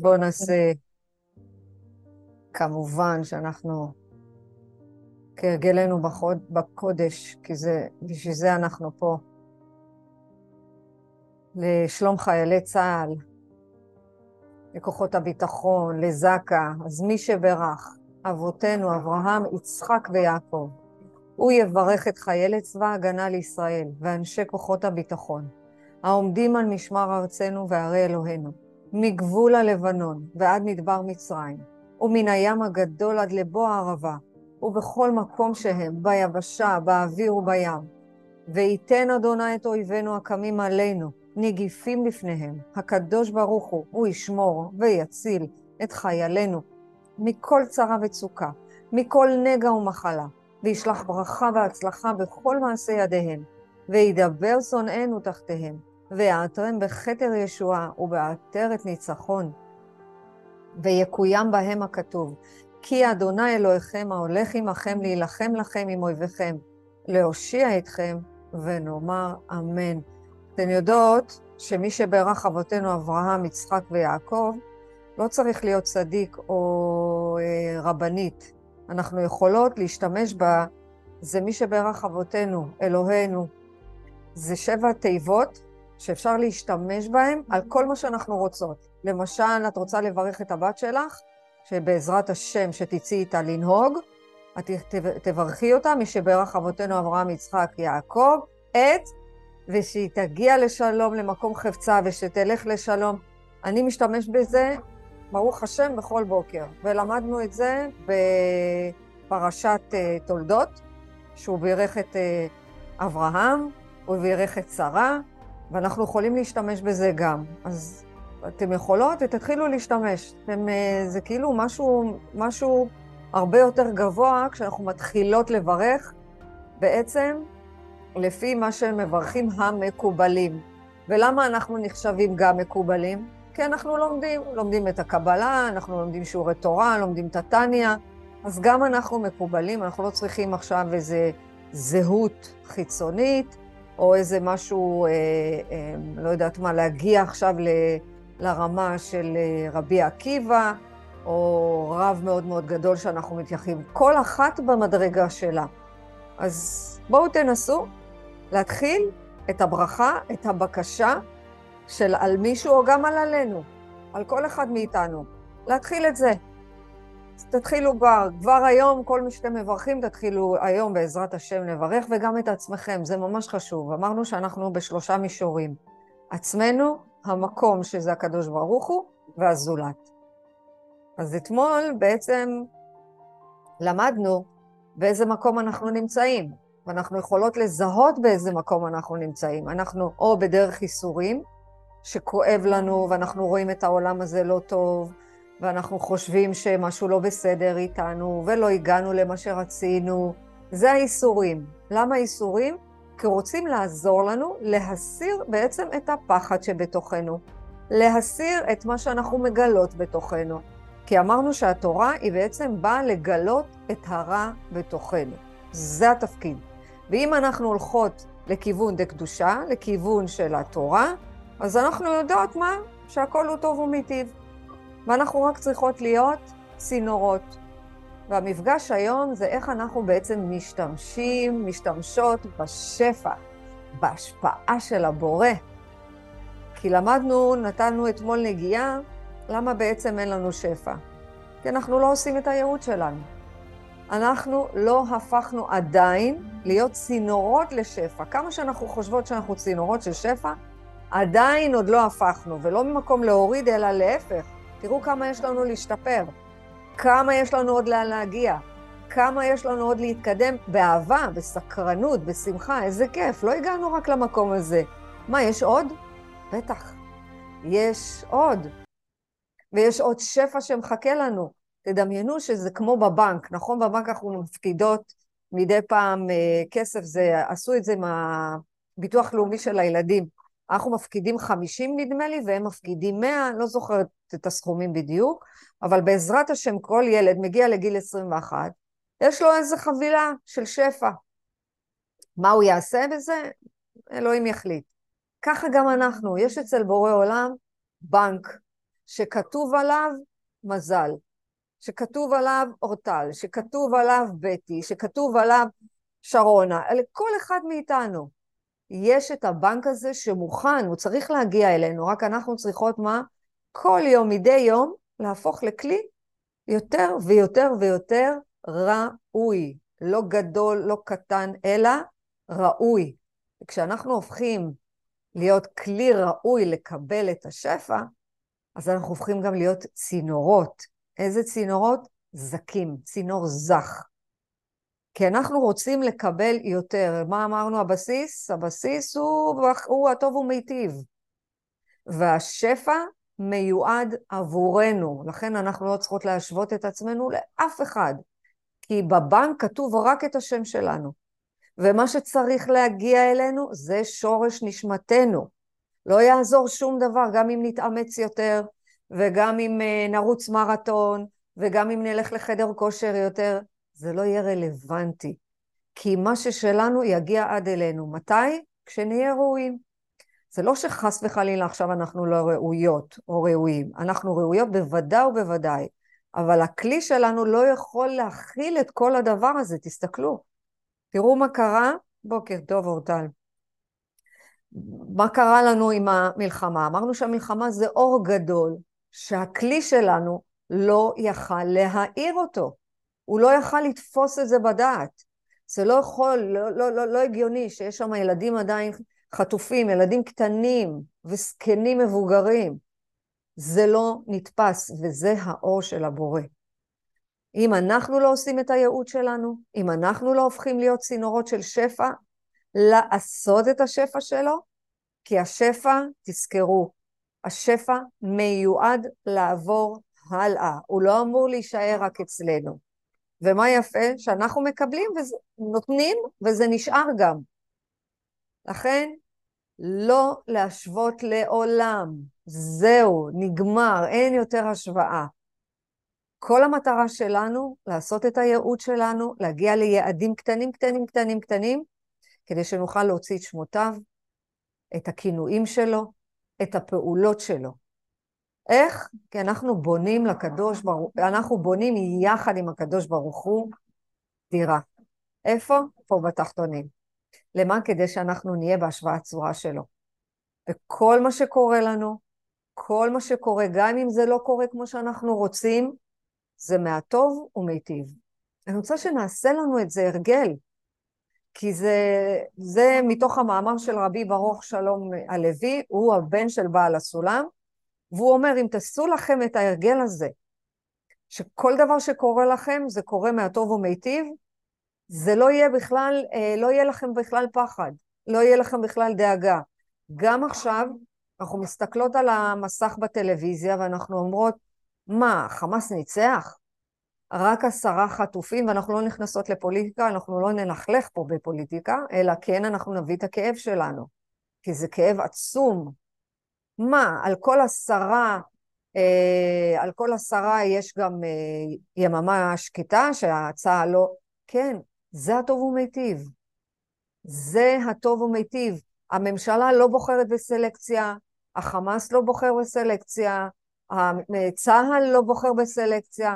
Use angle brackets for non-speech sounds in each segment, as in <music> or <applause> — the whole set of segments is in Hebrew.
בואו נעשה, כמובן שאנחנו כהרגלנו בקודש, כי זה, בשביל זה אנחנו פה, לשלום חיילי צה"ל, לכוחות הביטחון, לזק"א, אז מי שברך, אבותינו, אברהם, יצחק ויעקב, הוא יברך את חיילי צבא ההגנה לישראל ואנשי כוחות הביטחון, העומדים על משמר ארצנו וערי אלוהינו, מגבול הלבנון ועד מדבר מצרים, ומן הים הגדול עד לבוא הערבה, ובכל מקום שהם, ביבשה, באוויר ובים. וייתן אדוני את אויבינו הקמים עלינו, נגיפים לפניהם. הקדוש ברוך הוא, הוא ישמור ויציל את חיילינו מכל צרה וצוקה, מכל נגע ומחלה, וישלח ברכה והצלחה בכל מעשה ידיהם, וידבר שונאינו תחתיהם, ויעטרם בכתר ישועה ובעטרת ניצחון. ויקוים בהם הכתוב, כי אדוני אלוהיכם ההולך עמכם להילחם לכם עם אויביכם, להושיע אתכם, ונאמר אמן. אתן יודעות שמי שברך אבותינו אברהם, יצחק ויעקב, לא צריך להיות צדיק או אה, רבנית. אנחנו יכולות להשתמש בה, זה מי שברך אבותינו, אלוהינו. זה שבע תיבות שאפשר להשתמש בהן על כל מה שאנחנו רוצות. למשל, את רוצה לברך את הבת שלך, שבעזרת השם שתצאי איתה לנהוג, את תברכי אותה, מי שברך אבותינו אברהם, יצחק, יעקב, את, ושהיא תגיע לשלום למקום חפצה ושתלך לשלום. אני משתמש בזה, ברוך השם, בכל בוקר. ולמדנו את זה בפרשת uh, תולדות, שהוא בירך את uh, אברהם, הוא בירך את שרה, ואנחנו יכולים להשתמש בזה גם. אז אתם יכולות ותתחילו להשתמש. אתם, אה, זה כאילו משהו, משהו הרבה יותר גבוה כשאנחנו מתחילות לברך, בעצם לפי מה שמברכים המקובלים. ולמה אנחנו נחשבים גם מקובלים? כי אנחנו לומדים, לומדים את הקבלה, אנחנו לומדים שיעורי תורה, לומדים את התניא, אז גם אנחנו מקובלים, אנחנו לא צריכים עכשיו איזה זהות חיצונית, או איזה משהו, אה, אה, לא יודעת מה, להגיע עכשיו ל... לרמה של אה, רבי עקיבא, או רב מאוד מאוד גדול שאנחנו מתייחסים, כל אחת במדרגה שלה. אז בואו תנסו להתחיל את הברכה, את הבקשה של על מישהו או גם על עלינו, על כל אחד מאיתנו. להתחיל את זה. תתחילו כבר, כבר היום, כל מי שאתם מברכים, תתחילו היום בעזרת השם לברך, וגם את עצמכם, זה ממש חשוב. אמרנו שאנחנו בשלושה מישורים. עצמנו, המקום שזה הקדוש ברוך הוא, והזולת. אז אתמול בעצם למדנו באיזה מקום אנחנו נמצאים, ואנחנו יכולות לזהות באיזה מקום אנחנו נמצאים. אנחנו או בדרך ייסורים, שכואב לנו ואנחנו רואים את העולם הזה לא טוב, ואנחנו חושבים שמשהו לא בסדר איתנו, ולא הגענו למה שרצינו. זה האיסורים. למה איסורים? כי רוצים לעזור לנו להסיר בעצם את הפחד שבתוכנו, להסיר את מה שאנחנו מגלות בתוכנו. כי אמרנו שהתורה היא בעצם באה לגלות את הרע בתוכנו. זה התפקיד. ואם אנחנו הולכות לכיוון דקדושה, לכיוון של התורה, אז אנחנו יודעות מה? שהכל הוא טוב ומיטיב. ואנחנו רק צריכות להיות צינורות. והמפגש היום זה איך אנחנו בעצם משתמשים, משתמשות בשפע, בהשפעה של הבורא. כי למדנו, נתנו אתמול נגיעה, למה בעצם אין לנו שפע? כי אנחנו לא עושים את הייעוד שלנו. אנחנו לא הפכנו עדיין להיות צינורות לשפע. כמה שאנחנו חושבות שאנחנו צינורות של שפע, עדיין עוד לא הפכנו, ולא ממקום להוריד, אלא להפך. תראו כמה יש לנו להשתפר. כמה יש לנו עוד לאן להגיע, כמה יש לנו עוד להתקדם באהבה, בסקרנות, בשמחה, איזה כיף, לא הגענו רק למקום הזה. מה, יש עוד? בטח, יש עוד. ויש עוד שפע שמחכה לנו. תדמיינו שזה כמו בבנק, נכון? בבנק אנחנו מפקידות מדי פעם אה, כסף, זה, עשו את זה מהביטוח לאומי של הילדים. אנחנו מפקידים 50 נדמה לי, והם מפקידים 100, לא זוכרת את הסכומים בדיוק, אבל בעזרת השם כל ילד מגיע לגיל 21, יש לו איזו חבילה של שפע. מה הוא יעשה בזה? אלוהים יחליט. ככה גם אנחנו, יש אצל בורא עולם בנק, שכתוב עליו מזל, שכתוב עליו אורטל, שכתוב עליו בטי, שכתוב עליו שרונה, לכל אחד מאיתנו. יש את הבנק הזה שמוכן, הוא צריך להגיע אלינו, רק אנחנו צריכות מה? כל יום, מדי יום, להפוך לכלי יותר ויותר ויותר ראוי. לא גדול, לא קטן, אלא ראוי. וכשאנחנו הופכים להיות כלי ראוי לקבל את השפע, אז אנחנו הופכים גם להיות צינורות. איזה צינורות? זקים, צינור זך. כי אנחנו רוצים לקבל יותר. מה אמרנו הבסיס? הבסיס הוא, הוא הטוב ומיטיב. והשפע מיועד עבורנו, לכן אנחנו לא צריכות להשוות את עצמנו לאף אחד, כי בבנק כתוב רק את השם שלנו, ומה שצריך להגיע אלינו זה שורש נשמתנו. לא יעזור שום דבר, גם אם נתאמץ יותר, וגם אם אה, נרוץ מרתון, וגם אם נלך לחדר כושר יותר, זה לא יהיה רלוונטי. כי מה ששלנו יגיע עד אלינו. מתי? כשנהיה ראויים. זה לא שחס וחלילה עכשיו אנחנו לא ראויות או ראויים, אנחנו ראויות בוודאי ובוודאי, אבל הכלי שלנו לא יכול להכיל את כל הדבר הזה, תסתכלו. תראו מה קרה, בוקר טוב אורטל. מה קרה לנו עם המלחמה? אמרנו שהמלחמה זה אור גדול, שהכלי שלנו לא יכל להאיר אותו. הוא לא יכל לתפוס את זה בדעת. זה לא יכול, לא, לא, לא, לא הגיוני שיש שם ילדים עדיין חטופים, ילדים קטנים וזקנים מבוגרים. זה לא נתפס, וזה האור של הבורא. אם אנחנו לא עושים את הייעוד שלנו, אם אנחנו לא הופכים להיות צינורות של שפע, לעשות את השפע שלו, כי השפע, תזכרו, השפע מיועד לעבור הלאה, הוא לא אמור להישאר רק אצלנו. ומה יפה? שאנחנו מקבלים ונותנים, וזה נשאר גם. לכן, לא להשוות לעולם. זהו, נגמר, אין יותר השוואה. כל המטרה שלנו, לעשות את הייעוד שלנו, להגיע ליעדים קטנים, קטנים, קטנים, קטנים, כדי שנוכל להוציא את שמותיו, את הכינויים שלו, את הפעולות שלו. איך? כי אנחנו בונים לקדוש ברוך הוא, אנחנו בונים יחד עם הקדוש ברוך הוא דירה. איפה? פה בתחתונים. למה? כדי שאנחנו נהיה בהשוואת צורה שלו. וכל מה שקורה לנו, כל מה שקורה, גם אם זה לא קורה כמו שאנחנו רוצים, זה מהטוב ומיטיב. אני רוצה שנעשה לנו את זה הרגל, כי זה, זה מתוך המאמר של רבי ברוך שלום הלוי, הוא הבן של בעל הסולם, והוא אומר, אם תעשו לכם את ההרגל הזה, שכל דבר שקורה לכם זה קורה מהטוב ומיטיב, זה לא יהיה בכלל, אה, לא יהיה לכם בכלל פחד, לא יהיה לכם בכלל דאגה. גם עכשיו, אנחנו מסתכלות על המסך בטלוויזיה ואנחנו אומרות, מה, חמאס ניצח? רק עשרה חטופים, ואנחנו לא נכנסות לפוליטיקה, אנחנו לא נלכלך פה בפוליטיקה, אלא כן אנחנו נביא את הכאב שלנו, כי זה כאב עצום. מה, על כל עשרה, אה, על כל עשרה יש גם אה, יממה שקטה שהצעה לא... כן, זה הטוב ומיטיב. זה הטוב ומיטיב. הממשלה לא בוחרת בסלקציה, החמאס לא בוחר בסלקציה, צה"ל לא בוחר בסלקציה,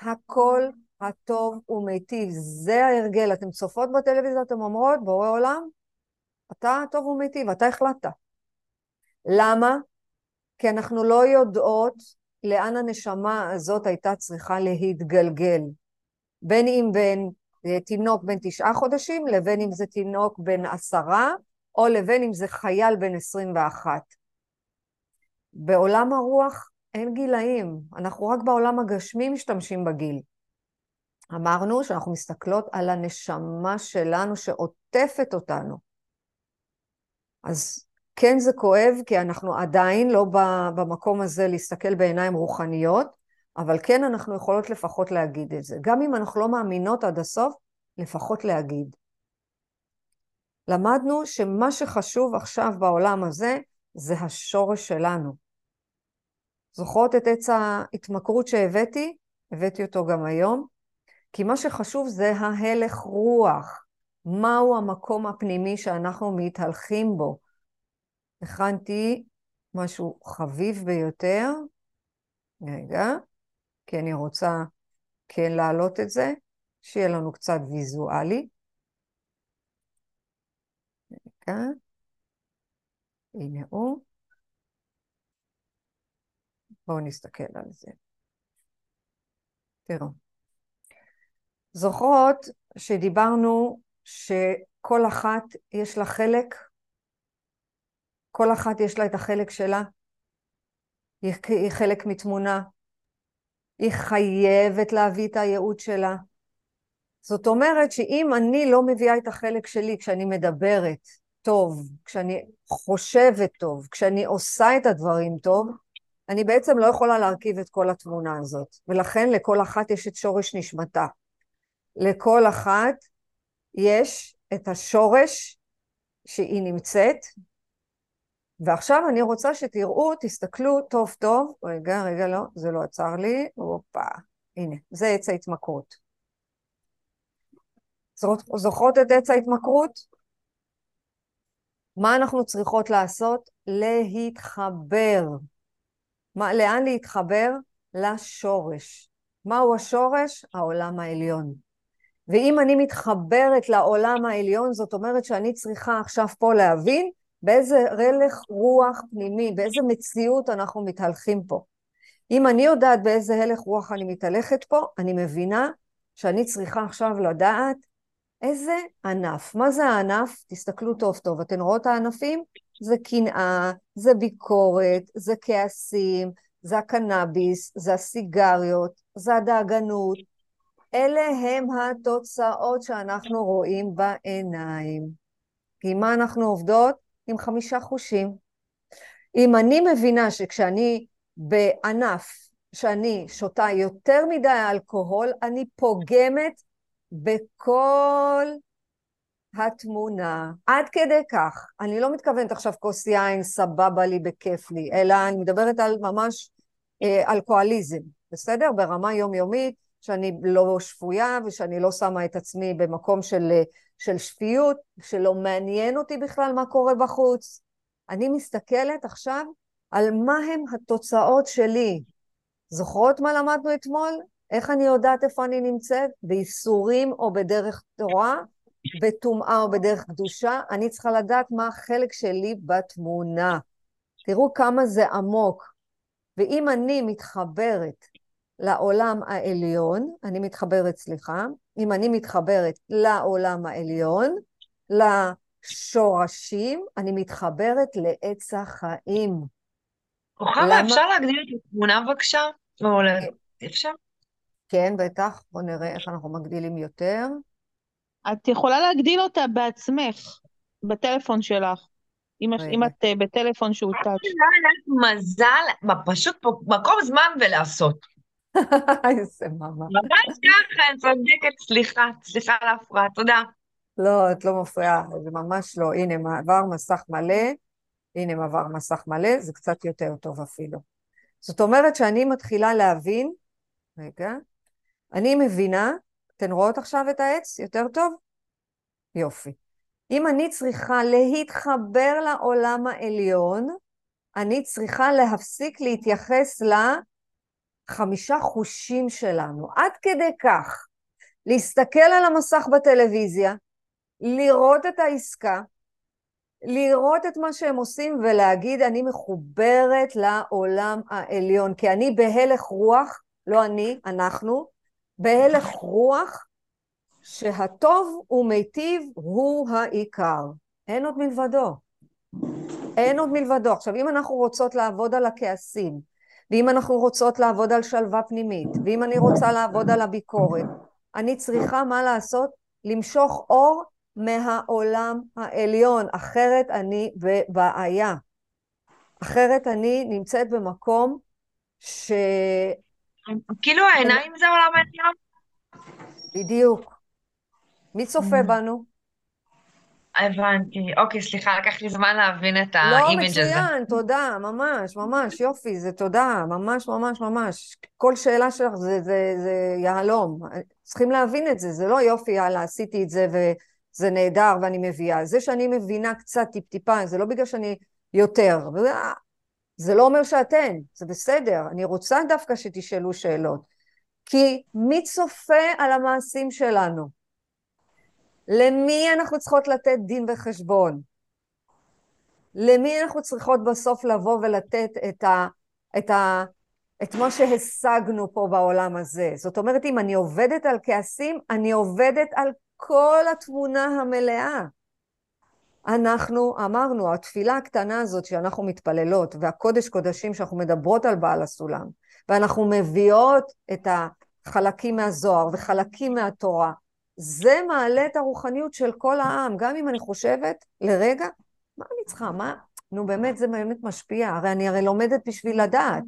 הכל הטוב ומיטיב, זה ההרגל. אתן צופות בטלוויזיה, אתן אומרות, בורא עולם, אתה טוב ומיטיב, אתה החלטת. למה? כי אנחנו לא יודעות לאן הנשמה הזאת הייתה צריכה להתגלגל. בין אם בין אה, תינוק בן תשעה חודשים, לבין אם זה תינוק בן עשרה, או לבין אם זה חייל בן עשרים ואחת. בעולם הרוח אין גילאים, אנחנו רק בעולם הגשמי משתמשים בגיל. אמרנו שאנחנו מסתכלות על הנשמה שלנו שעוטפת אותנו. אז כן זה כואב, כי אנחנו עדיין לא במקום הזה להסתכל בעיניים רוחניות, אבל כן אנחנו יכולות לפחות להגיד את זה. גם אם אנחנו לא מאמינות עד הסוף, לפחות להגיד. למדנו שמה שחשוב עכשיו בעולם הזה, זה השורש שלנו. זוכרות את עץ ההתמכרות שהבאתי? הבאתי אותו גם היום. כי מה שחשוב זה ההלך רוח. מהו המקום הפנימי שאנחנו מתהלכים בו. הכנתי משהו חביב ביותר, רגע, כי אני רוצה כן להעלות את זה, שיהיה לנו קצת ויזואלי. רגע, הנה הוא. בואו נסתכל על זה. תראו. זוכרות שדיברנו שכל אחת יש לה חלק? כל אחת יש לה את החלק שלה? היא, היא חלק מתמונה. היא חייבת להביא את הייעוד שלה. זאת אומרת שאם אני לא מביאה את החלק שלי כשאני מדברת טוב, כשאני חושבת טוב, כשאני עושה את הדברים טוב, אני בעצם לא יכולה להרכיב את כל התמונה הזאת. ולכן לכל אחת יש את שורש נשמתה. לכל אחת יש את השורש שהיא נמצאת, ועכשיו אני רוצה שתראו, תסתכלו טוב טוב, רגע, רגע, לא, זה לא עצר לי, הופה, הנה, זה עץ ההתמכרות. זוכרות את עץ ההתמכרות? מה אנחנו צריכות לעשות? להתחבר. מה, לאן להתחבר? לשורש. מהו השורש? העולם העליון. ואם אני מתחברת לעולם העליון, זאת אומרת שאני צריכה עכשיו פה להבין באיזה רלך רוח פנימי, באיזה מציאות אנחנו מתהלכים פה. אם אני יודעת באיזה הלך רוח אני מתהלכת פה, אני מבינה שאני צריכה עכשיו לדעת איזה ענף. מה זה הענף? תסתכלו טוב טוב. אתן רואות הענפים? זה קנאה, זה ביקורת, זה כעסים, זה הקנאביס, זה הסיגריות, זה הדאגנות. אלה הם התוצאות שאנחנו רואים בעיניים. עם מה אנחנו עובדות? עם חמישה חושים. אם אני מבינה שכשאני בענף, שאני שותה יותר מדי אלכוהול, אני פוגמת בכל התמונה. עד כדי כך. אני לא מתכוונת עכשיו כוס יין, סבבה לי, בכיף לי, אלא אני מדברת על ממש אה, אלכוהוליזם, בסדר? ברמה יומיומית, שאני לא שפויה ושאני לא שמה את עצמי במקום של, של שפיות, שלא מעניין אותי בכלל מה קורה בחוץ. אני מסתכלת עכשיו על מה הם התוצאות שלי. זוכרות מה למדנו אתמול? איך אני יודעת איפה אני נמצאת? בייסורים או בדרך תורה? בטומאה או בדרך קדושה? אני צריכה לדעת מה החלק שלי בתמונה. תראו כמה זה עמוק. ואם אני מתחברת לעולם העליון, אני מתחברת, סליחה, אם אני מתחברת לעולם העליון, לשורשים, אני מתחברת לעץ החיים. כוכבה, למה... אפשר להגדיל את התמונה בבקשה? או אפשר? כן, בטח. בואו נראה איך אנחנו מגדילים יותר. את יכולה להגדיל אותה בעצמך, בטלפון שלך. אם, אם את uh, בטלפון שהוא טאץ'. מזל, פשוט מקום זמן ולעשות. <laughs> איזה מאמא. ממש ככה, צודקת, סליחה, סליחה על ההפרעה, תודה. לא, את לא מפריעה, זה ממש לא. הנה, מעבר מסך מלא, הנה מעבר מסך מלא, זה קצת יותר טוב אפילו. זאת אומרת שאני מתחילה להבין, רגע, אני מבינה, אתן רואות עכשיו את העץ יותר טוב? יופי. אם אני צריכה להתחבר לעולם העליון, אני צריכה להפסיק להתייחס לחמישה חושים שלנו. עד כדי כך, להסתכל על המסך בטלוויזיה, לראות את העסקה, לראות את מה שהם עושים ולהגיד, אני מחוברת לעולם העליון, כי אני בהלך רוח, לא אני, אנחנו, בהלך רוח שהטוב ומיטיב הוא העיקר. אין עוד מלבדו. אין עוד מלבדו. עכשיו, אם אנחנו רוצות לעבוד על הכעסים, ואם אנחנו רוצות לעבוד על שלווה פנימית, ואם אני רוצה לעבוד על הביקורת, אני צריכה, מה לעשות? למשוך אור מהעולם העליון, אחרת אני בבעיה. אחרת אני נמצאת במקום ש... כאילו העיניים זה עולם העליון? בדיוק. מי צופה mm. בנו? הבנתי. אוקיי, סליחה, לקח לי זמן להבין את האימג' הזה. לא, מצוין, תודה, ממש, ממש, יופי, זה תודה, ממש, ממש, ממש. כל שאלה שלך זה, זה, זה יהלום. צריכים להבין את זה, זה לא יופי, יאללה, עשיתי את זה וזה נהדר ואני מביאה. זה שאני מבינה קצת טיפ-טיפה, זה לא בגלל שאני יותר. זה לא אומר שאתן, זה בסדר, אני רוצה דווקא שתשאלו שאלות. כי מי צופה על המעשים שלנו? למי אנחנו צריכות לתת דין וחשבון? למי אנחנו צריכות בסוף לבוא ולתת את, ה, את, ה, את מה שהשגנו פה בעולם הזה? זאת אומרת, אם אני עובדת על כעסים, אני עובדת על כל התמונה המלאה. אנחנו אמרנו, התפילה הקטנה הזאת שאנחנו מתפללות, והקודש קודשים שאנחנו מדברות על בעל הסולם, ואנחנו מביאות את החלקים מהזוהר וחלקים מהתורה, זה מעלה את הרוחניות של כל העם, גם אם אני חושבת לרגע, מה אני צריכה, מה, נו באמת זה באמת משפיע, הרי אני הרי לומדת בשביל לדעת,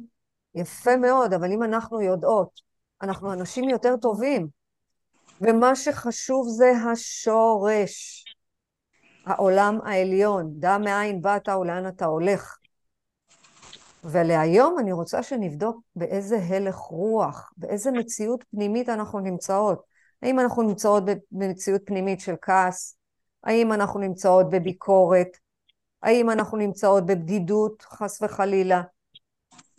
יפה מאוד, אבל אם אנחנו יודעות, אנחנו אנשים יותר טובים, ומה שחשוב זה השורש. העולם העליון, דע מאין באת ולאן אתה הולך. ולהיום אני רוצה שנבדוק באיזה הלך רוח, באיזה מציאות פנימית אנחנו נמצאות. האם אנחנו נמצאות במציאות פנימית של כעס? האם אנחנו נמצאות בביקורת? האם אנחנו נמצאות בבדידות, חס וחלילה?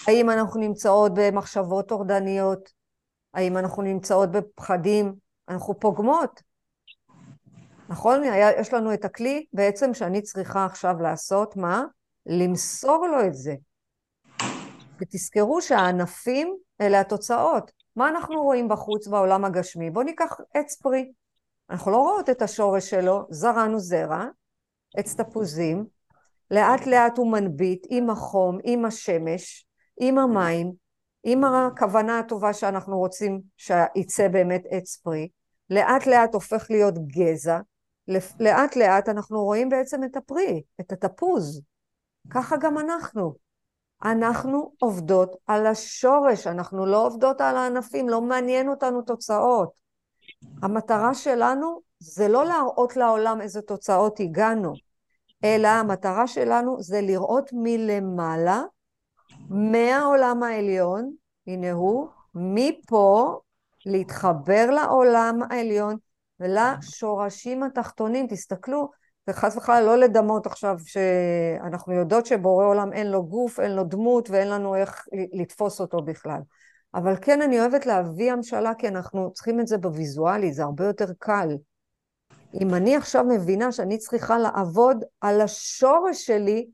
האם אנחנו נמצאות במחשבות טורדניות? האם אנחנו נמצאות בפחדים? אנחנו פוגמות. נכון? היה, יש לנו את הכלי בעצם שאני צריכה עכשיו לעשות, מה? למסור לו את זה. ותזכרו שהענפים אלה התוצאות. מה אנחנו רואים בחוץ בעולם הגשמי? בואו ניקח עץ פרי. אנחנו לא רואות את השורש שלו, זרענו זרע, עץ תפוזים, לאט לאט הוא מנביט עם החום, עם השמש, עם המים, עם הכוונה הטובה שאנחנו רוצים שיצא באמת עץ פרי, לאט לאט הופך להיות גזע, לאט לאט אנחנו רואים בעצם את הפרי, את התפוז. ככה גם אנחנו. אנחנו עובדות על השורש, אנחנו לא עובדות על הענפים, לא מעניין אותנו תוצאות. המטרה שלנו זה לא להראות לעולם איזה תוצאות הגענו, אלא המטרה שלנו זה לראות מלמעלה, מהעולם העליון, הנה הוא, מפה להתחבר לעולם העליון ולשורשים התחתונים. תסתכלו, וחס וחלילה לא לדמות עכשיו שאנחנו יודעות שבורא עולם אין לו גוף, אין לו דמות ואין לנו איך לתפוס אותו בכלל. אבל כן אני אוהבת להביא המשלה כי אנחנו צריכים את זה בוויזואלי, זה הרבה יותר קל. אם אני עכשיו מבינה שאני צריכה לעבוד על השורש שלי,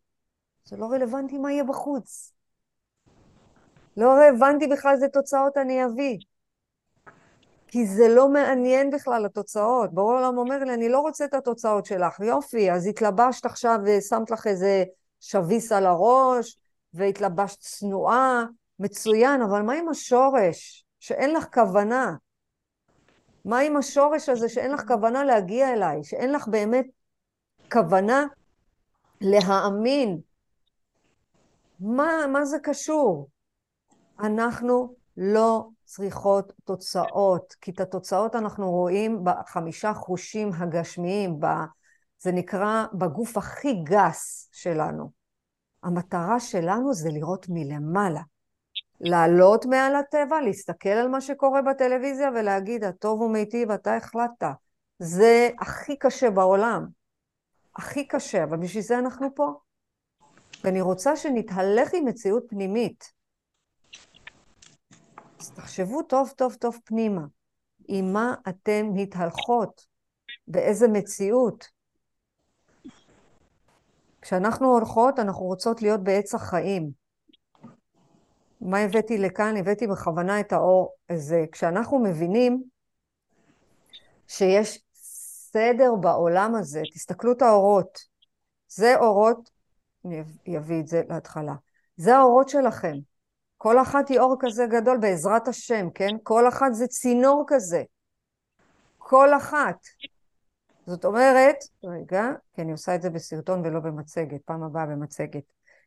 זה לא רלוונטי מה יהיה בחוץ. לא רלוונטי בכלל איזה תוצאות אני אביא. כי זה לא מעניין בכלל התוצאות. ברור העולם אומר לי, אני לא רוצה את התוצאות שלך. יופי, אז התלבשת עכשיו ושמת לך איזה שביס על הראש, והתלבשת צנועה, מצוין, אבל מה עם השורש? שאין לך כוונה. מה עם השורש הזה שאין לך כוונה להגיע אליי? שאין לך באמת כוונה להאמין? מה, מה זה קשור? אנחנו לא צריכות תוצאות, כי את התוצאות אנחנו רואים בחמישה חושים הגשמיים, ב, זה נקרא בגוף הכי גס שלנו. המטרה שלנו זה לראות מלמעלה. לעלות מעל הטבע, להסתכל על מה שקורה בטלוויזיה ולהגיד, הטוב הוא מיטיב, אתה החלטת. זה הכי קשה בעולם. הכי קשה, אבל בשביל זה אנחנו פה. ואני רוצה שנתהלך עם מציאות פנימית. אז תחשבו טוב טוב טוב פנימה, עם מה אתן מתהלכות, באיזה מציאות. כשאנחנו הולכות, אנחנו רוצות להיות בעץ החיים. מה הבאתי לכאן? הבאתי בכוונה את האור הזה. כשאנחנו מבינים שיש סדר בעולם הזה, תסתכלו את האורות. זה אורות, אני אביא את זה להתחלה. זה האורות שלכם. כל אחת היא אור כזה גדול בעזרת השם, כן? כל אחת זה צינור כזה. כל אחת. זאת אומרת, רגע, כי אני עושה את זה בסרטון ולא במצגת, פעם הבאה במצגת.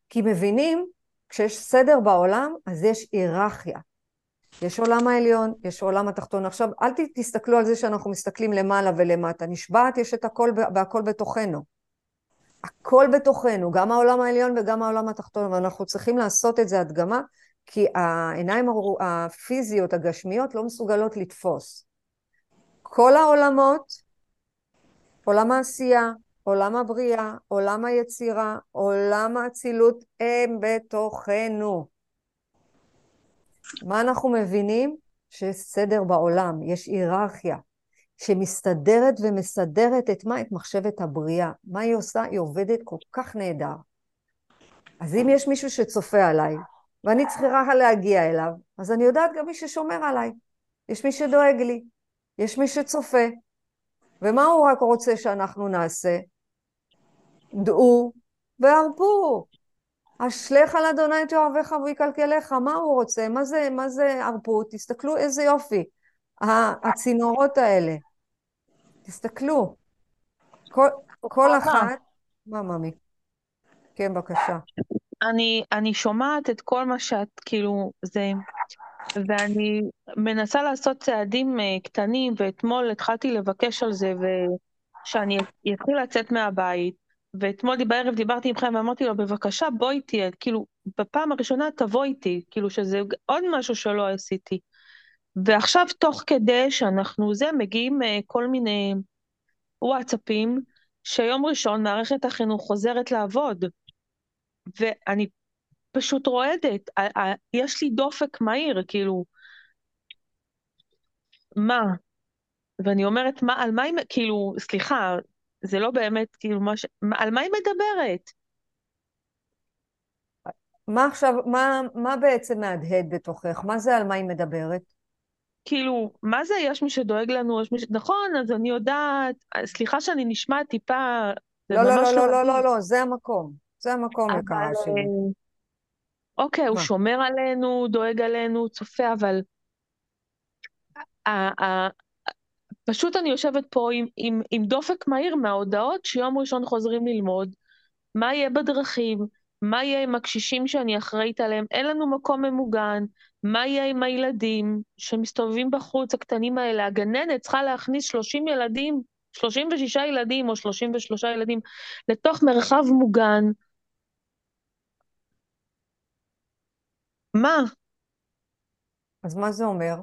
כי מבינים, כשיש סדר בעולם, אז יש היררכיה. יש עולם העליון, יש עולם התחתון. עכשיו, אל תסתכלו על זה שאנחנו מסתכלים למעלה ולמטה. נשבעת, יש את הכל והכל בתוכנו. הכל בתוכנו, גם העולם העליון וגם העולם התחתון, ואנחנו צריכים לעשות את זה הדגמה, כי העיניים הפיזיות, הגשמיות, לא מסוגלות לתפוס. כל העולמות, עולם העשייה, עולם הבריאה, עולם היצירה, עולם האצילות, הם בתוכנו. מה אנחנו מבינים? שיש סדר בעולם, יש היררכיה, שמסתדרת ומסדרת את מה? את מחשבת הבריאה. מה היא עושה? היא עובדת כל כך נהדר. אז אם יש מישהו שצופה עליי, ואני צריכה להגיע אליו, אז אני יודעת גם מי ששומר עליי. יש מי שדואג לי, יש מי שצופה. ומה הוא רק רוצה שאנחנו נעשה? דעו והרפו. אשליך על אדוני את אוהביך והוא יקלקלך. מה הוא רוצה? מה זה, מה זה ערפות? תסתכלו איזה יופי. הצינורות האלה. תסתכלו. כל, כל אחת... מה, ממי? כן, בבקשה. אני, אני שומעת את כל מה שאת, כאילו, זה... ואני מנסה לעשות צעדים uh, קטנים, ואתמול התחלתי לבקש על זה, ושאני אתחיל לצאת מהבית, ואתמול בערב דיברתי עם חיים ואמרתי לו, בבקשה, בוא איתי, כאילו, בפעם הראשונה תבוא איתי, כאילו שזה עוד משהו שלא עשיתי. ועכשיו, תוך כדי שאנחנו זה, מגיעים uh, כל מיני וואטסאפים, שיום ראשון מערכת החינוך חוזרת לעבוד. ואני פשוט רועדת, יש לי דופק מהיר, כאילו, מה? ואני אומרת, מה, על מה היא, כאילו, סליחה, זה לא באמת, כאילו, מה ש... על מה היא מדברת? מה עכשיו, מה, מה בעצם מהדהד בתוכך? מה זה על מה היא מדברת? כאילו, מה זה יש מי שדואג לנו, יש מי ש... נכון, אז אני יודעת, סליחה שאני נשמעת טיפה... לא, לא, לא, לא, לא, לא, לא, זה המקום. זה המקום לקהל שלי. אה, אוקיי, הוא שומר עלינו, דואג עלינו, צופה, אבל... פשוט אני יושבת פה עם, עם, עם דופק מהיר מההודעות שיום ראשון חוזרים ללמוד, מה יהיה בדרכים, מה יהיה עם הקשישים שאני אחראית עליהם, אין לנו מקום ממוגן, מה יהיה עם הילדים שמסתובבים בחוץ, הקטנים האלה, הגננת צריכה להכניס 30 ילדים, 36 ילדים או 33 ילדים לתוך מרחב מוגן, מה? אז מה זה אומר?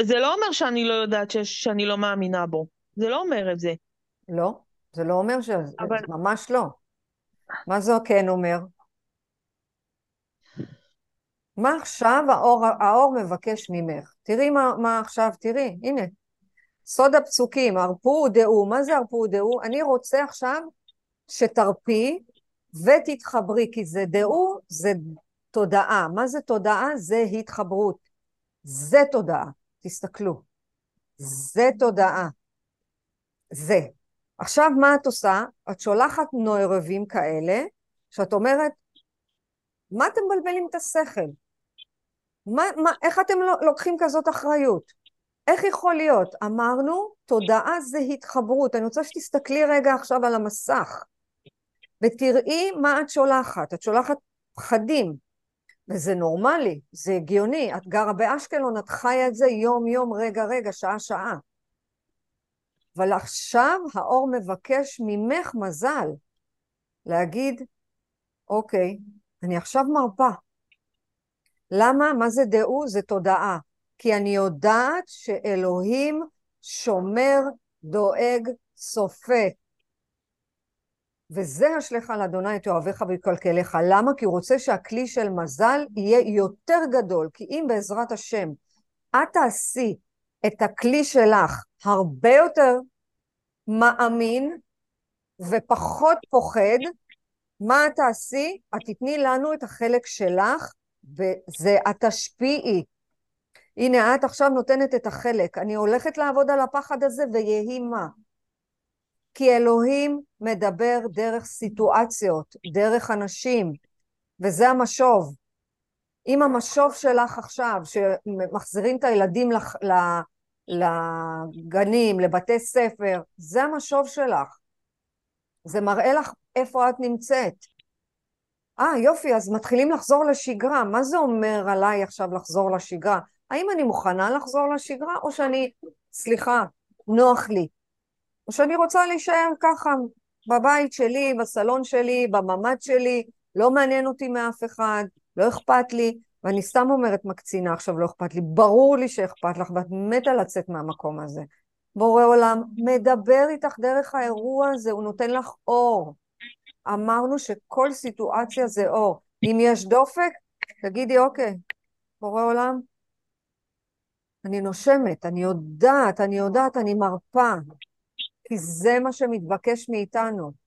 זה לא אומר שאני לא יודעת שיש, שאני לא מאמינה בו. זה לא אומר את זה. לא, זה לא אומר ש... אבל... זה ממש לא. מה זה כן אומר? מה עכשיו האור, האור מבקש ממך? תראי מה, מה עכשיו, תראי, הנה. סוד הפסוקים, הרפו ודעו. מה זה הרפו ודעו? אני רוצה עכשיו שתרפי ותתחברי, כי זה דעו, זה תודעה. מה זה תודעה? זה התחברות. זה תודעה. תסתכלו. זה תודעה. זה. עכשיו מה את עושה? את שולחת נוירבים כאלה, שאת אומרת, מה אתם מבלבלים את השכל? מה, מה, איך אתם לא, לוקחים כזאת אחריות? איך יכול להיות? אמרנו, תודעה זה התחברות. אני רוצה שתסתכלי רגע עכשיו על המסך. ותראי מה את שולחת. את שולחת פחדים, וזה נורמלי, זה הגיוני. את גרה באשקלון, את חיה את זה יום-יום, רגע-רגע, שעה-שעה. אבל עכשיו האור מבקש ממך מזל להגיד, אוקיי, אני עכשיו מרפה. למה? מה זה דעו? זה תודעה. כי אני יודעת שאלוהים שומר, דואג, סופה. וזה אשליך על אדוני את אוהביך ויקלקליך. למה? כי הוא רוצה שהכלי של מזל יהיה יותר גדול. כי אם בעזרת השם את תעשי את הכלי שלך הרבה יותר מאמין ופחות פוחד, מה את תעשי? את תתני לנו את החלק שלך, וזה את תשפיעי. הנה, את עכשיו נותנת את החלק. אני הולכת לעבוד על הפחד הזה, ויהי מה. כי אלוהים מדבר דרך סיטואציות, דרך אנשים, וזה המשוב. אם המשוב שלך עכשיו, שמחזירים את הילדים לח, לגנים, לבתי ספר, זה המשוב שלך. זה מראה לך איפה את נמצאת. אה, יופי, אז מתחילים לחזור לשגרה. מה זה אומר עליי עכשיו לחזור לשגרה? האם אני מוכנה לחזור לשגרה, או שאני, סליחה, נוח לי? או שאני רוצה להישאר ככה בבית שלי, בסלון שלי, בממ"ד שלי, לא מעניין אותי מאף אחד, לא אכפת לי, ואני סתם אומרת מקצינה עכשיו, לא אכפת לי, ברור לי שאכפת לך, ואת מתה לצאת מהמקום הזה. בורא עולם מדבר איתך דרך האירוע הזה, הוא נותן לך אור. אמרנו שכל סיטואציה זה אור. אם יש דופק, תגידי, אוקיי, בורא עולם, אני נושמת, אני יודעת, אני יודעת, אני מרפה. כי זה מה שמתבקש מאיתנו.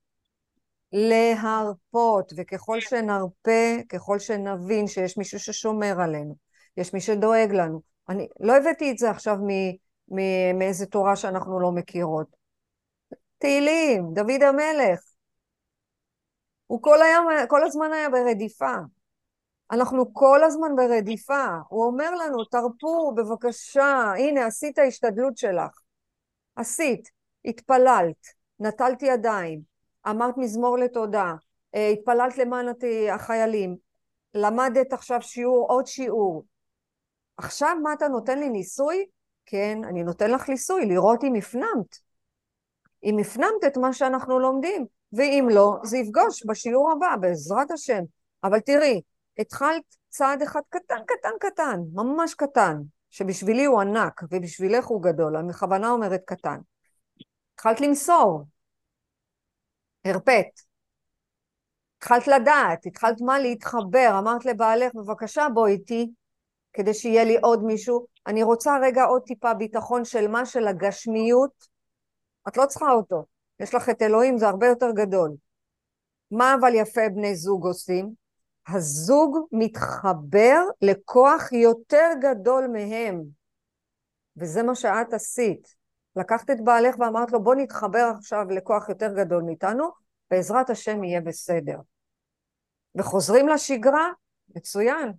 להרפות, וככל שנרפה, ככל שנבין שיש מישהו ששומר עלינו, יש מי שדואג לנו. אני לא הבאתי את זה עכשיו מאיזה תורה שאנחנו לא מכירות. תהילים, דוד המלך. הוא כל, היום, כל הזמן היה ברדיפה. אנחנו כל הזמן ברדיפה. הוא אומר לנו, תרפו, בבקשה, הנה, עשית השתדלות שלך. עשית, התפללת, נטלת ידיים, אמרת מזמור לתודה, אה, התפללת למען החיילים, למדת עכשיו שיעור, עוד שיעור. עכשיו מה אתה נותן לי ניסוי? כן, אני נותן לך ניסוי, לראות אם הפנמת. אם הפנמת את מה שאנחנו לומדים, ואם לא, זה יפגוש בשיעור הבא, בעזרת השם. אבל תראי, התחלת צעד אחד קטן, קטן, קטן, ממש קטן, שבשבילי הוא ענק ובשבילך הוא גדול, אני בכוונה אומרת קטן. התחלת למסור, הרפאת. התחלת לדעת, התחלת מה להתחבר, אמרת לבעלך, בבקשה בוא איתי, כדי שיהיה לי עוד מישהו. אני רוצה רגע עוד טיפה ביטחון של מה? של הגשמיות. את לא צריכה אותו. יש לך את אלוהים, זה הרבה יותר גדול. מה אבל יפה בני זוג עושים? הזוג מתחבר לכוח יותר גדול מהם. וזה מה שאת עשית. לקחת את בעלך ואמרת לו, בוא נתחבר עכשיו לכוח יותר גדול מאיתנו, בעזרת השם יהיה בסדר. וחוזרים לשגרה, מצוין,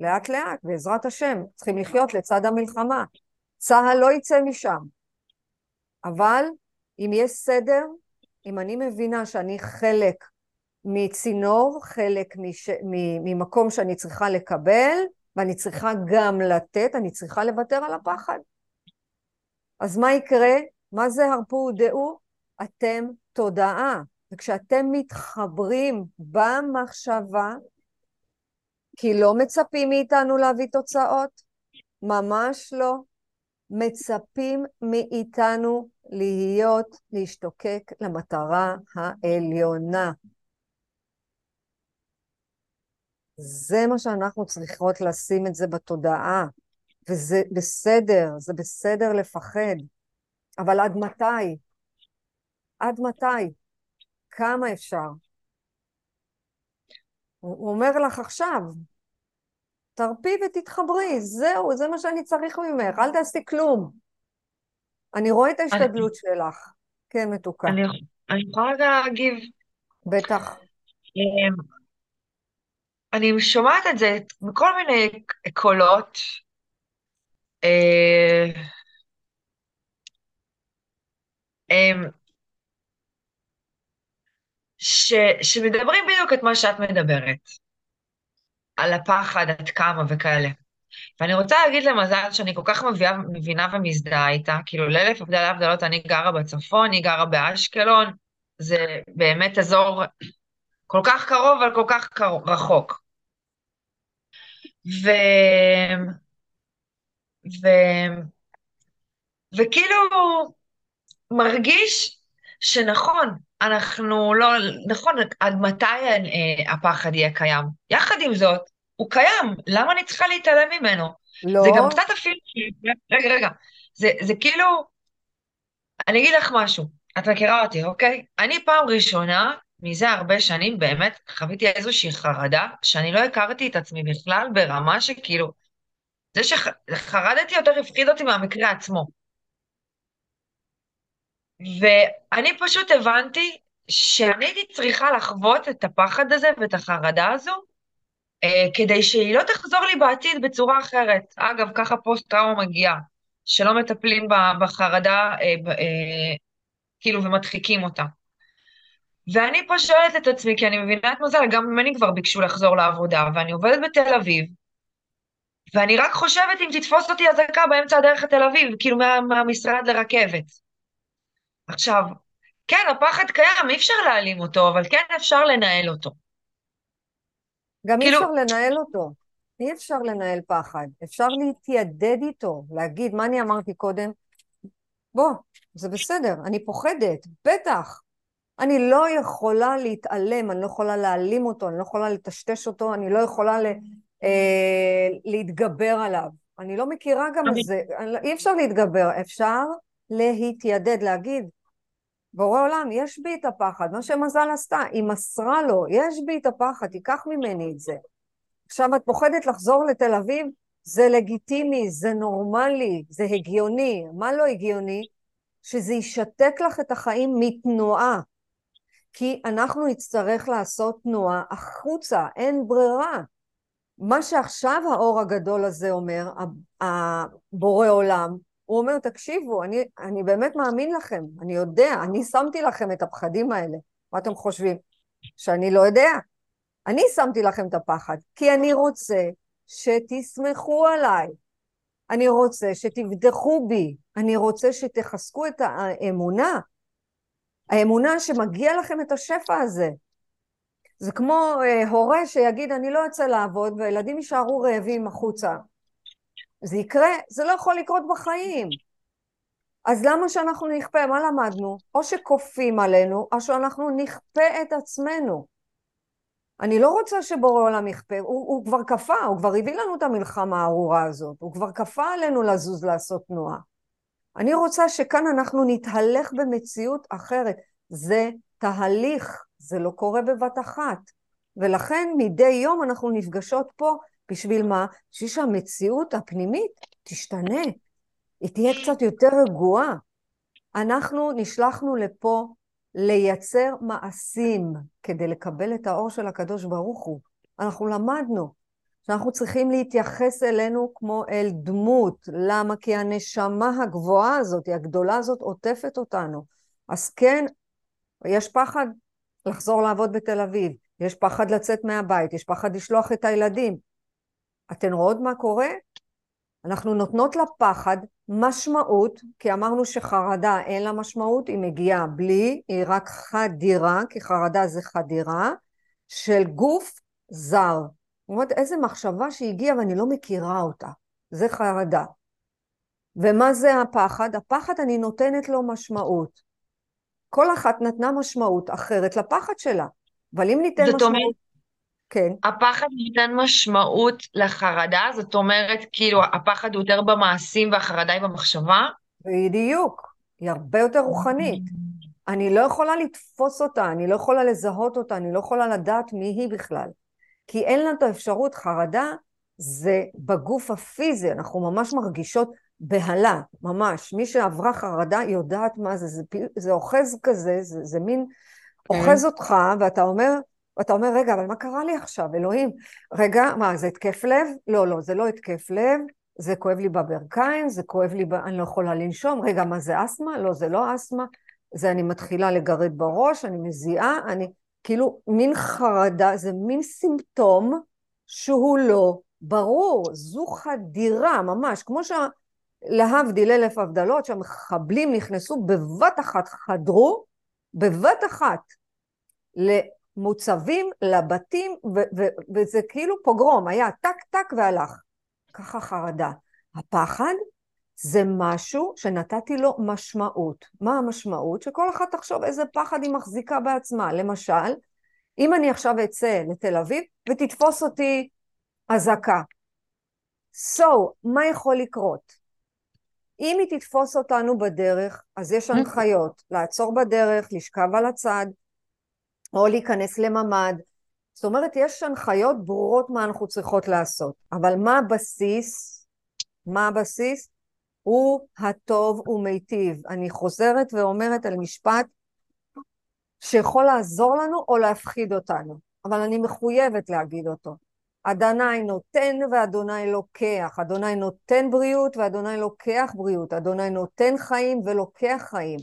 לאט לאט, בעזרת השם, צריכים לחיות לצד המלחמה. צה"ל לא יצא משם. אבל אם יש סדר, אם אני מבינה שאני חלק מצינור, חלק מש... ממקום שאני צריכה לקבל, ואני צריכה גם לתת, אני צריכה לוותר על הפחד. אז מה יקרה? מה זה הרפו ודעו? אתם תודעה. וכשאתם מתחברים במחשבה, כי לא מצפים מאיתנו להביא תוצאות, ממש לא. מצפים מאיתנו להיות, להשתוקק למטרה העליונה. זה מה שאנחנו צריכות לשים את זה בתודעה. וזה בסדר, זה בסדר לפחד, אבל עד מתי? עד מתי? כמה אפשר? הוא אומר לך עכשיו, תרפי ותתחברי, זהו, זה מה שאני צריך ממך, אל תעשי כלום. אני רואה את ההשתדלות שלך. כן, מתוקה. אני, אני יכולה רגע להגיב. בטח. אמ, אני שומעת את זה מכל מיני קולות, אה, אמ, ש, שמדברים בדיוק את מה שאת מדברת, על הפחד, עד כמה וכאלה. ואני רוצה להגיד למזל שאני כל כך מביאה, מבינה ומזדהה איתה, כאילו לאלף הבדלי הבדלות, אני גרה בצפון, היא גרה באשקלון, זה באמת אזור כל כך קרוב, אבל כל כך קרוב, רחוק. ו... ו... וכאילו מרגיש שנכון, אנחנו לא, נכון, עד מתי אה, הפחד יהיה קיים? יחד עם זאת, הוא קיים, למה אני צריכה להתעלם ממנו? לא. זה גם קצת אפילו, רגע, רגע, זה, זה כאילו, אני אגיד לך משהו, את מכירה אותי, אוקיי? אני פעם ראשונה, מזה הרבה שנים, באמת חוויתי איזושהי חרדה, שאני לא הכרתי את עצמי בכלל ברמה שכאילו, זה שחרדתי יותר הפחיד אותי מהמקרה עצמו. ואני פשוט הבנתי שאני הייתי צריכה לחוות את הפחד הזה ואת החרדה הזו, אה, כדי שהיא לא תחזור לי בעתיד בצורה אחרת. אגב, ככה פוסט-טראומה מגיעה, שלא מטפלים בחרדה, אה, אה, כאילו, ומדחיקים אותה. ואני פה שואלת את עצמי, כי אני מבינה את מזל, גם ממני כבר ביקשו לחזור לעבודה, ואני עובדת בתל אביב, ואני רק חושבת אם תתפוס אותי אזעקה באמצע הדרך לתל אביב, כאילו מה, מהמשרד לרכבת. עכשיו, כן, הפחד קיים, אי אפשר להעלים אותו, אבל כן אפשר לנהל אותו. גם כאילו... אי אפשר לנהל אותו. אי אפשר לנהל פחד. אפשר להתיידד איתו, להגיד, מה אני אמרתי קודם? בוא, זה בסדר, אני פוחדת, בטח. אני לא יכולה להתעלם, אני לא יכולה להעלים אותו, אני לא יכולה לטשטש אותו, אני לא יכולה להתגבר עליו. אני לא מכירה גם את זה, לא, אי אפשר להתגבר, אפשר להתיידד, להגיד, בורא עולם, יש בי את הפחד, מה שמזל עשתה, היא מסרה לו, יש בי את הפחד, תיקח ממני את זה. עכשיו את פוחדת לחזור לתל אביב? זה לגיטימי, זה נורמלי, זה הגיוני. מה לא הגיוני? שזה ישתק לך את החיים מתנועה. כי אנחנו נצטרך לעשות תנועה החוצה, אין ברירה. מה שעכשיו האור הגדול הזה אומר, הבורא עולם, הוא אומר, תקשיבו, אני, אני באמת מאמין לכם, אני יודע, אני שמתי לכם את הפחדים האלה. מה אתם חושבים? שאני לא יודע? אני שמתי לכם את הפחד, כי אני רוצה שתסמכו עליי. אני רוצה שתבדחו בי, אני רוצה שתחזקו את האמונה, האמונה שמגיע לכם את השפע הזה. זה כמו אה, הורה שיגיד אני לא אצא לעבוד והילדים יישארו רעבים החוצה. זה יקרה? זה לא יכול לקרות בחיים. אז למה שאנחנו נכפה? מה למדנו? או שכופים עלינו, או שאנחנו נכפה את עצמנו. אני לא רוצה שבורא עולם יכפה, הוא, הוא כבר כפה, הוא כבר הביא לנו את המלחמה הארורה הזאת, הוא כבר כפה עלינו לזוז לעשות תנועה. אני רוצה שכאן אנחנו נתהלך במציאות אחרת. זה תהליך, זה לא קורה בבת אחת. ולכן מדי יום אנחנו נפגשות פה, בשביל מה? בשביל שהמציאות הפנימית תשתנה. היא תהיה קצת יותר רגועה. אנחנו נשלחנו לפה לייצר מעשים כדי לקבל את האור של הקדוש ברוך הוא. אנחנו למדנו שאנחנו צריכים להתייחס אלינו כמו אל דמות. למה? כי הנשמה הגבוהה הזאת, הגדולה הזאת, עוטפת אותנו. אז כן, יש פחד לחזור לעבוד בתל אביב, יש פחד לצאת מהבית, יש פחד לשלוח את הילדים. אתן רואות מה קורה? אנחנו נותנות לפחד משמעות, כי אמרנו שחרדה אין לה משמעות, היא מגיעה בלי, היא רק חדירה, כי חרדה זה חדירה, של גוף זר. זאת אומרת, איזה מחשבה שהגיעה ואני לא מכירה אותה. זה חרדה. ומה זה הפחד? הפחד, אני נותנת לו משמעות. כל אחת נתנה משמעות אחרת לפחד שלה. אבל אם ניתן משמעות... אומרת, כן. הפחד ניתן משמעות לחרדה? זאת אומרת, כאילו, הפחד הוא יותר במעשים והחרדה היא במחשבה? בדיוק. היא הרבה יותר רוחנית. אני לא יכולה לתפוס אותה, אני לא יכולה לזהות אותה, אני לא יכולה לדעת מי היא בכלל. כי אין לנו את האפשרות, חרדה זה בגוף הפיזי, אנחנו ממש מרגישות בהלה, ממש. מי שעברה חרדה יודעת מה זה, זה, זה אוחז כזה, זה, זה מין כן. אוחז אותך, ואתה אומר, ואתה אומר, רגע, אבל מה קרה לי עכשיו, אלוהים? רגע, מה, זה התקף לב? לא, לא, זה לא התקף לב, זה כואב לי בברכיים, זה כואב לי, ב... אני לא יכולה לנשום, רגע, מה זה אסתמה? לא, זה לא אסתמה, זה אני מתחילה לגרד בראש, אני מזיעה, אני, כאילו, מין חרדה, זה מין סימפטום שהוא לא ברור, זו חדירה ממש, כמו שלהבדיל אלף הבדלות, שהמחבלים נכנסו בבת אחת, חדרו בבת אחת למוצבים, לבתים, ו- ו- וזה כאילו פוגרום, היה טק טק והלך. ככה חרדה. הפחד זה משהו שנתתי לו משמעות. מה המשמעות? שכל אחת תחשוב איזה פחד היא מחזיקה בעצמה. למשל, אם אני עכשיו אצא לתל אביב ותתפוס אותי אזעקה. So, מה יכול לקרות? אם היא תתפוס אותנו בדרך, אז יש הנחיות לעצור בדרך, לשכב על הצד, או להיכנס לממ"ד. זאת אומרת, יש הנחיות ברורות מה אנחנו צריכות לעשות. אבל מה הבסיס? מה הבסיס? הוא הטוב ומיטיב. אני חוזרת ואומרת על משפט שיכול לעזור לנו או להפחיד אותנו, אבל אני מחויבת להגיד אותו. אדוני נותן ואדוני לוקח, אדוני נותן בריאות ואדוני לוקח בריאות, אדוני נותן חיים ולוקח חיים.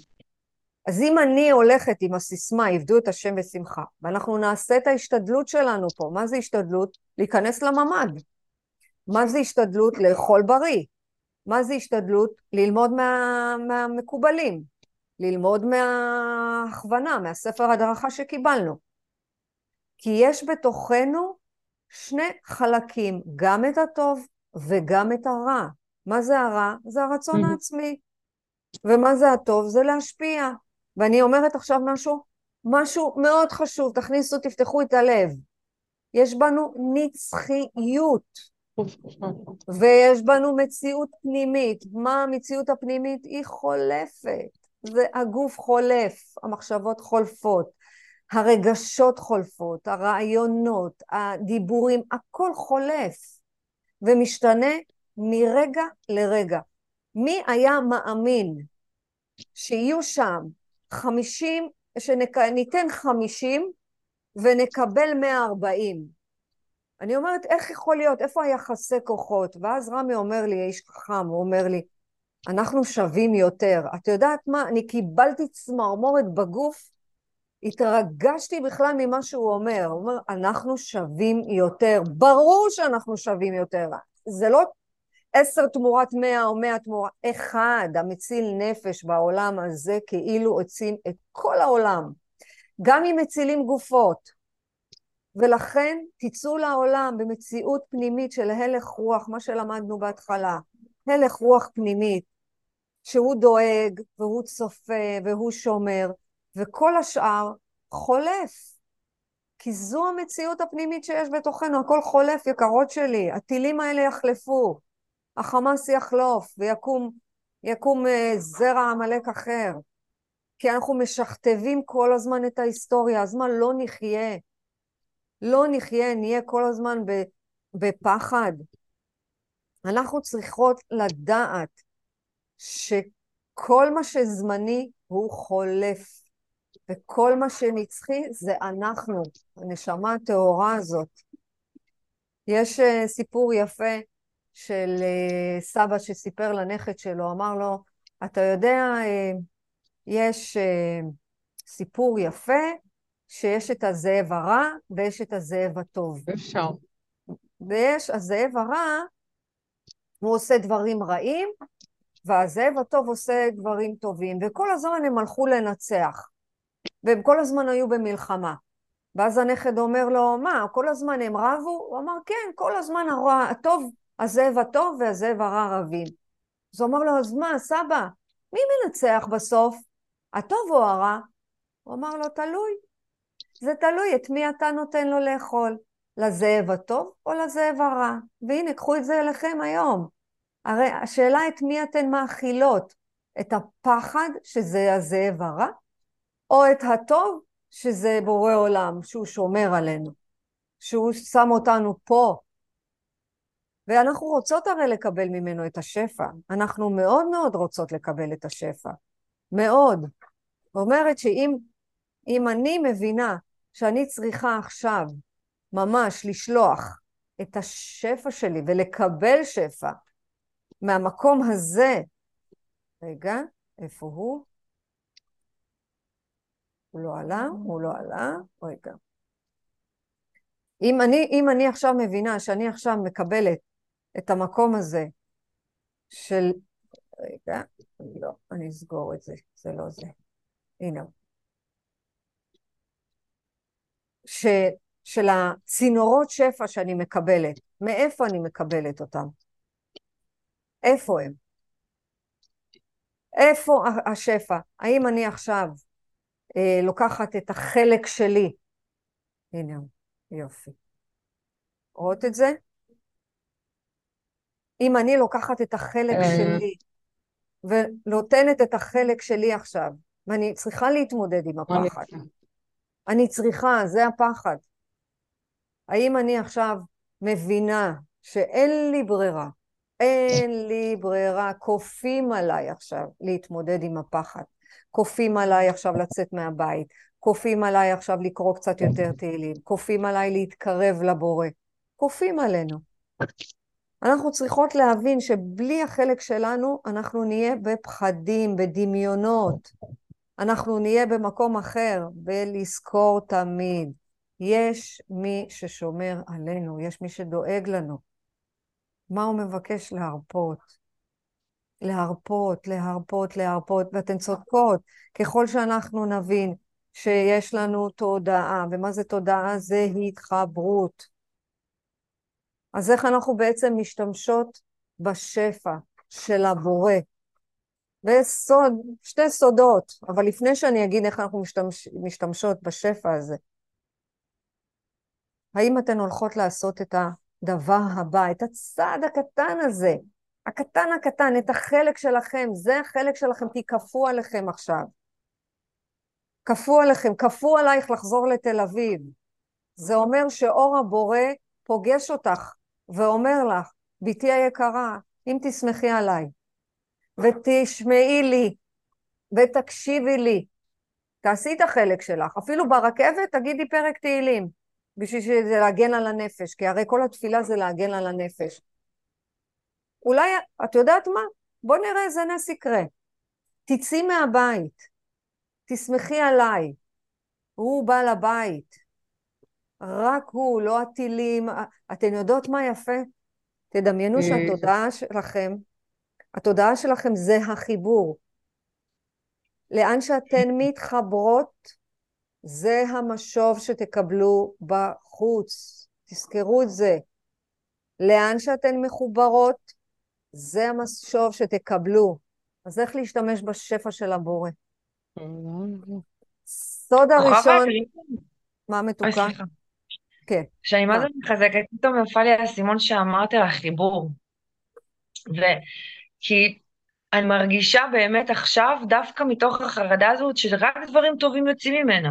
אז אם אני הולכת עם הסיסמה, עבדו את השם בשמחה, ואנחנו נעשה את ההשתדלות שלנו פה, מה זה השתדלות? להיכנס לממ"ד. מה זה השתדלות? לאכול בריא. מה זה השתדלות? ללמוד מה, מהמקובלים, ללמוד מההכוונה, מהספר הדרכה שקיבלנו. כי יש בתוכנו שני חלקים, גם את הטוב וגם את הרע. מה זה הרע? זה הרצון העצמי. ומה זה הטוב? זה להשפיע. ואני אומרת עכשיו משהו, משהו מאוד חשוב, תכניסו, תפתחו את הלב. יש בנו נצחיות. ויש בנו מציאות פנימית. מה המציאות הפנימית? היא חולפת. זה הגוף חולף, המחשבות חולפות, הרגשות חולפות, הרעיונות, הדיבורים, הכל חולף ומשתנה מרגע לרגע. מי היה מאמין שיהיו שם חמישים, שניתן חמישים ונקבל מאה ארבעים? אני אומרת, איך יכול להיות? איפה היחסי כוחות? ואז רמי אומר לי, האיש חכם, הוא אומר לי, אנחנו שווים יותר. את יודעת מה? אני קיבלתי צמרמורת בגוף, התרגשתי בכלל ממה שהוא אומר. הוא אומר, אנחנו שווים יותר. ברור שאנחנו שווים יותר. זה לא עשר תמורת מאה או מאה תמורת... אחד המציל נפש בעולם הזה כאילו הציל את כל העולם. גם אם מצילים גופות, ולכן תצאו לעולם במציאות פנימית של הלך רוח, מה שלמדנו בהתחלה, הלך רוח פנימית, שהוא דואג והוא צופה והוא שומר, וכל השאר חולף. כי זו המציאות הפנימית שיש בתוכנו, הכל חולף, יקרות שלי, הטילים האלה יחלפו, החמאס יחלוף ויקום יקום אה, זרע עמלק אחר. כי אנחנו משכתבים כל הזמן את ההיסטוריה, אז מה לא נחיה? לא נחיה, נהיה כל הזמן בפחד. אנחנו צריכות לדעת שכל מה שזמני הוא חולף, וכל מה שנצחי זה אנחנו, הנשמה הטהורה הזאת. יש uh, סיפור יפה של uh, סבא שסיפר לנכד שלו, אמר לו, אתה יודע, uh, יש סיפור יפה שיש את הזאב הרע ויש את הזאב הטוב. אפשר. ויש, הזאב הרע, הוא עושה דברים רעים, והזאב הטוב עושה דברים טובים, וכל הזמן הם הלכו לנצח, והם כל הזמן היו במלחמה. ואז הנכד אומר לו, מה, כל הזמן הם רבו? הוא אמר, כן, כל הזמן הרע, הטוב, הזאב הטוב והזאב הרע רבים. אז הוא אמר לו, אז מה, סבא, מי מנצח בסוף? הטוב או הרע? הוא אמר לו, תלוי. זה תלוי את מי אתה נותן לו לאכול, לזאב הטוב או לזאב הרע. והנה, קחו את זה אליכם היום. הרי השאלה את מי אתן מאכילות, את הפחד שזה הזאב הרע, או את הטוב שזה בורא עולם, שהוא שומר עלינו, שהוא שם אותנו פה. ואנחנו רוצות הרי לקבל ממנו את השפע, אנחנו מאוד מאוד רוצות לקבל את השפע, מאוד. אומרת שאם אם אני מבינה שאני צריכה עכשיו ממש לשלוח את השפע שלי ולקבל שפע מהמקום הזה, רגע, איפה הוא? הוא לא עלה, הוא לא עלה, רגע. אם אני, אם אני עכשיו מבינה שאני עכשיו מקבלת את המקום הזה של... רגע, לא, אני אסגור את זה, זה לא זה. הנה הוא. ש, של הצינורות שפע שאני מקבלת, מאיפה אני מקבלת אותם? איפה הם? איפה השפע? האם אני עכשיו אה, לוקחת את החלק שלי? הנה הוא, יופי. רואות את זה? אם אני לוקחת את החלק אה. שלי ונותנת את החלק שלי עכשיו, ואני צריכה להתמודד עם הפחד. אני צריכה, זה הפחד. האם אני עכשיו מבינה שאין לי ברירה, אין לי ברירה, כופים עליי עכשיו להתמודד עם הפחד, כופים עליי עכשיו לצאת מהבית, כופים עליי עכשיו לקרוא קצת יותר תהילים, כופים עליי להתקרב לבורא, כופים עלינו. אנחנו צריכות להבין שבלי החלק שלנו אנחנו נהיה בפחדים, בדמיונות, אנחנו נהיה במקום אחר, ולזכור תמיד, יש מי ששומר עלינו, יש מי שדואג לנו. מה הוא מבקש? להרפות. להרפות, להרפות, להרפות, ואתן צודקות, ככל שאנחנו נבין שיש לנו תודעה, ומה זה תודעה? זה התחברות. אז איך אנחנו בעצם משתמשות בשפע של הבורא? וסוד, שתי סודות, אבל לפני שאני אגיד איך אנחנו משתמש, משתמשות בשפע הזה, האם אתן הולכות לעשות את הדבר הבא, את הצעד הקטן הזה, הקטן הקטן, את החלק שלכם, זה החלק שלכם, כי כפו עליכם עכשיו. כפו עליכם, כפו עלייך לחזור לתל אביב. זה אומר שאור הבורא פוגש אותך ואומר לך, בתי היקרה, אם תסמכי עליי, ותשמעי לי, ותקשיבי לי, תעשי את החלק שלך. אפילו ברכבת תגידי פרק תהילים, בשביל שזה להגן על הנפש, כי הרי כל התפילה זה להגן על הנפש. אולי, את יודעת מה? בוא נראה איזה נס יקרה. תצאי מהבית, תסמכי עליי, הוא בעל הבית, רק הוא, לא הטילים. אתן יודעות מה יפה? תדמיינו אה. שהתודעה שלכם, התודעה שלכם זה החיבור. לאן שאתן <laughs> מתחברות, זה המשוב שתקבלו בחוץ. תזכרו את זה. לאן שאתן מחוברות, זה המשוב שתקבלו. אז איך להשתמש בשפע של הבורא? סוד הראשון... מה מתוקה? סליחה. כן. שאני מה מה? זה מחזקת, פתאום נפל לי האסימון שאמרת על החיבור. וכי אני מרגישה באמת עכשיו, דווקא מתוך החרדה הזאת, שרק דברים טובים יוצאים ממנה.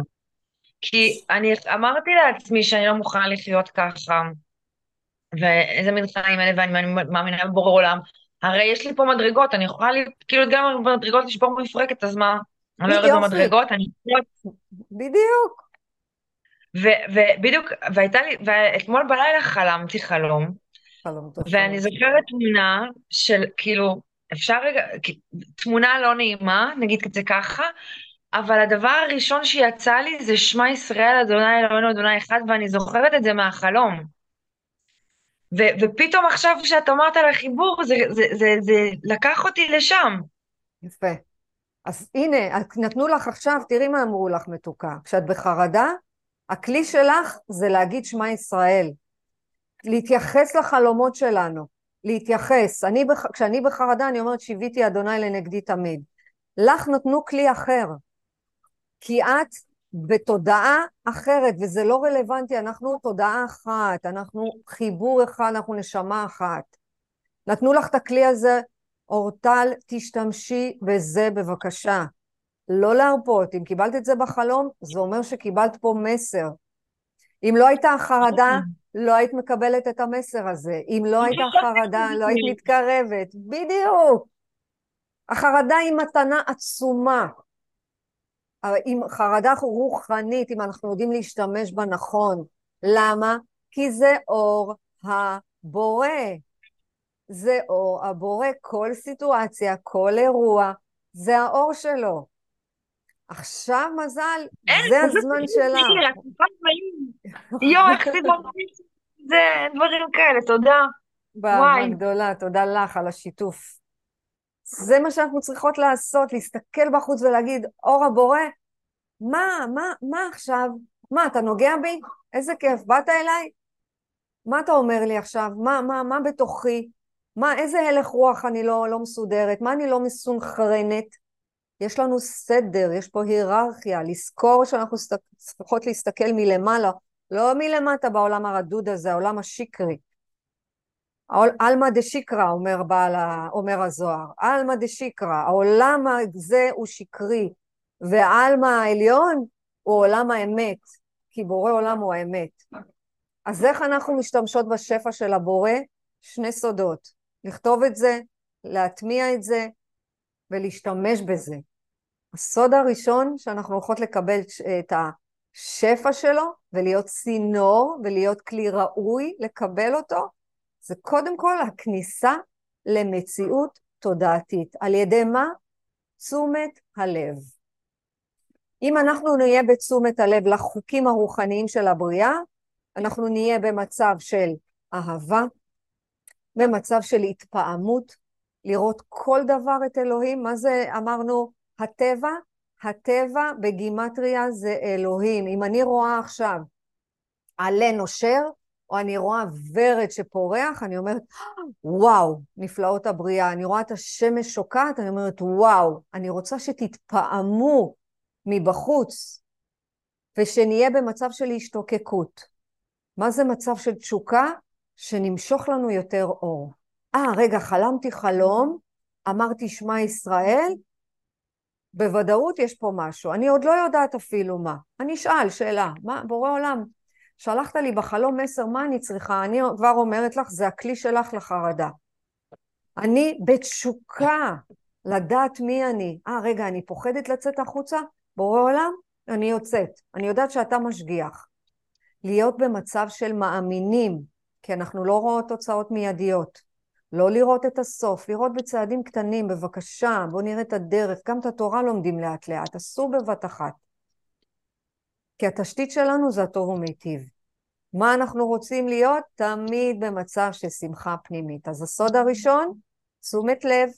כי אני אמרתי לעצמי שאני לא מוכנה לחיות ככה, ואיזה מין חיים אלה, ואני מאמינה בבורא עולם. הרי יש לי פה מדרגות, אני יכולה, לי, כאילו, גם במדרגות לשבור מפרקת, אז מה? אני לא יורד יופי. במדרגות, אני... בדיוק. ובדיוק, והייתה לי, ואתמול בלילה חלמתי חלום, חלום טוב. ואני זוכרת תמונה של, כאילו, אפשר רגע, תמונה לא נעימה, נגיד את זה ככה, אבל הדבר הראשון שיצא לי זה שמע ישראל, אדוני אלוהינו, אדוני אחד, ואני זוכרת את זה מהחלום. ו- ופתאום עכשיו כשאת אמרת על החיבור, זה, זה, זה, זה לקח אותי לשם. יפה. אז הנה, נתנו לך עכשיו, תראי מה אמרו לך מתוקה. כשאת בחרדה, הכלי שלך זה להגיד שמע ישראל. להתייחס לחלומות שלנו. להתייחס. אני, כשאני בחרדה, אני אומרת, שיוויתי אדוני לנגדי תמיד. לך נתנו כלי אחר. כי את בתודעה אחרת, וזה לא רלוונטי, אנחנו תודעה אחת, אנחנו חיבור אחד, אנחנו נשמה אחת. נתנו לך את הכלי הזה, אורטל, תשתמשי בזה בבקשה. לא להרפות. אם קיבלת את זה בחלום, זה אומר שקיבלת פה מסר. אם לא הייתה חרדה, לא היית מקבלת את המסר הזה. אם לא הייתה חרדה, לא היית מתקרבת. בדיוק. החרדה היא מתנה עצומה. עם חרדה רוחנית, אם אנחנו יודעים להשתמש בה נכון. למה? כי זה אור הבורא. זה אור הבורא. כל סיטואציה, כל אירוע, זה האור שלו. עכשיו מזל, זה הזמן שלך. יואו, איך סידרתי זה, דברים כאלה, תודה. באהבה. גדולה, תודה לך על השיתוף. זה מה שאנחנו צריכות לעשות, להסתכל בחוץ ולהגיד, אור הבורא, מה, מה, מה עכשיו? מה, אתה נוגע בי? איזה כיף, באת אליי? מה אתה אומר לי עכשיו? מה, מה, מה בתוכי? מה, איזה הלך רוח אני לא, לא מסודרת? מה אני לא מסונכרנת? יש לנו סדר, יש פה היררכיה, לזכור שאנחנו צריכות להסתכל מלמעלה, לא מלמטה בעולם הרדוד הזה, העולם השיקרי. עלמא דשיקרא, אומר, אומר הזוהר, עלמא דשיקרא, העולם הזה הוא שקרי, ועלמא העליון הוא עולם האמת, כי בורא עולם הוא האמת. אז איך אנחנו משתמשות בשפע של הבורא? שני סודות, לכתוב את זה, להטמיע את זה ולהשתמש בזה. הסוד הראשון שאנחנו הולכות לקבל את השפע שלו ולהיות צינור ולהיות כלי ראוי לקבל אותו, זה קודם כל הכניסה למציאות תודעתית. על ידי מה? תשומת הלב. אם אנחנו נהיה בתשומת הלב לחוקים הרוחניים של הבריאה, אנחנו נהיה במצב של אהבה, במצב של התפעמות, לראות כל דבר את אלוהים. מה זה אמרנו? הטבע? הטבע בגימטריה זה אלוהים. אם אני רואה עכשיו עלה נושר, או אני רואה ורד שפורח, אני אומרת, וואו, נפלאות הבריאה. אני רואה את השמש שוקעת, אני אומרת, וואו, אני רוצה שתתפעמו מבחוץ, ושנהיה במצב של השתוקקות. מה זה מצב של תשוקה? שנמשוך לנו יותר אור. אה, רגע, חלמתי חלום, אמרתי שמע ישראל, בוודאות יש פה משהו. אני עוד לא יודעת אפילו מה. אני אשאל שאלה, מה, בורא עולם, שלחת לי בחלום מסר, מה אני צריכה? אני כבר אומרת לך, זה הכלי שלך לחרדה. אני בתשוקה לדעת מי אני. אה, רגע, אני פוחדת לצאת החוצה? בורא עולם, אני יוצאת. אני יודעת שאתה משגיח. להיות במצב של מאמינים, כי אנחנו לא רואות תוצאות מיידיות. לא לראות את הסוף, לראות בצעדים קטנים, בבקשה, בואו נראה את הדרך. גם את התורה לומדים לאט לאט, אסור בבת אחת. כי התשתית שלנו זה הטוב ומיטיב. מה אנחנו רוצים להיות? תמיד במצב של שמחה פנימית. אז הסוד הראשון, תשומת לב.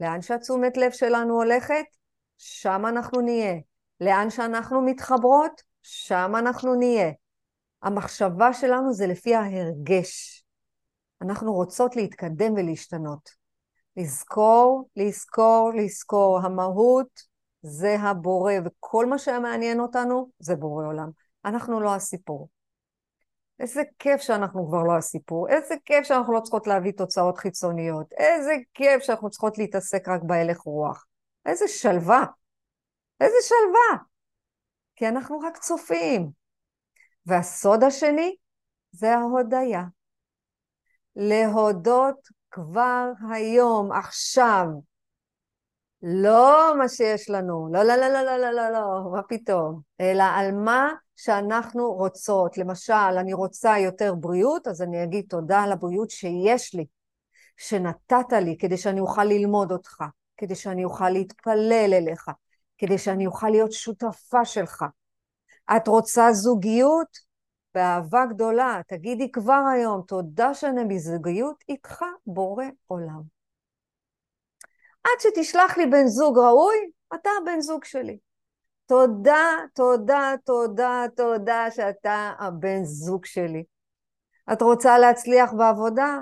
לאן שהתשומת לב שלנו הולכת, שם אנחנו נהיה. לאן שאנחנו מתחברות, שם אנחנו נהיה. המחשבה שלנו זה לפי ההרגש. אנחנו רוצות להתקדם ולהשתנות. לזכור, לזכור, לזכור. המהות זה הבורא, וכל מה שמעניין אותנו זה בורא עולם. אנחנו לא הסיפור. איזה כיף שאנחנו כבר לא הסיפור, איזה כיף שאנחנו לא צריכות להביא תוצאות חיצוניות, איזה כיף שאנחנו צריכות להתעסק רק בהלך רוח. איזה שלווה, איזה שלווה. כי אנחנו רק צופים. והסוד השני זה ההודיה. להודות כבר היום, עכשיו. לא מה שיש לנו, לא, לא, לא, לא, לא, לא, לא, לא, מה פתאום, אלא על מה שאנחנו רוצות. למשל, אני רוצה יותר בריאות, אז אני אגיד תודה על הבריאות שיש לי, שנתת לי, כדי שאני אוכל ללמוד אותך, כדי שאני אוכל להתפלל אליך, כדי שאני אוכל להיות שותפה שלך. את רוצה זוגיות? באהבה גדולה, תגידי כבר היום, תודה שאני בזוגיות איתך, בורא עולם. עד שתשלח לי בן זוג ראוי, אתה הבן זוג שלי. תודה, תודה, תודה, תודה שאתה הבן זוג שלי. את רוצה להצליח בעבודה?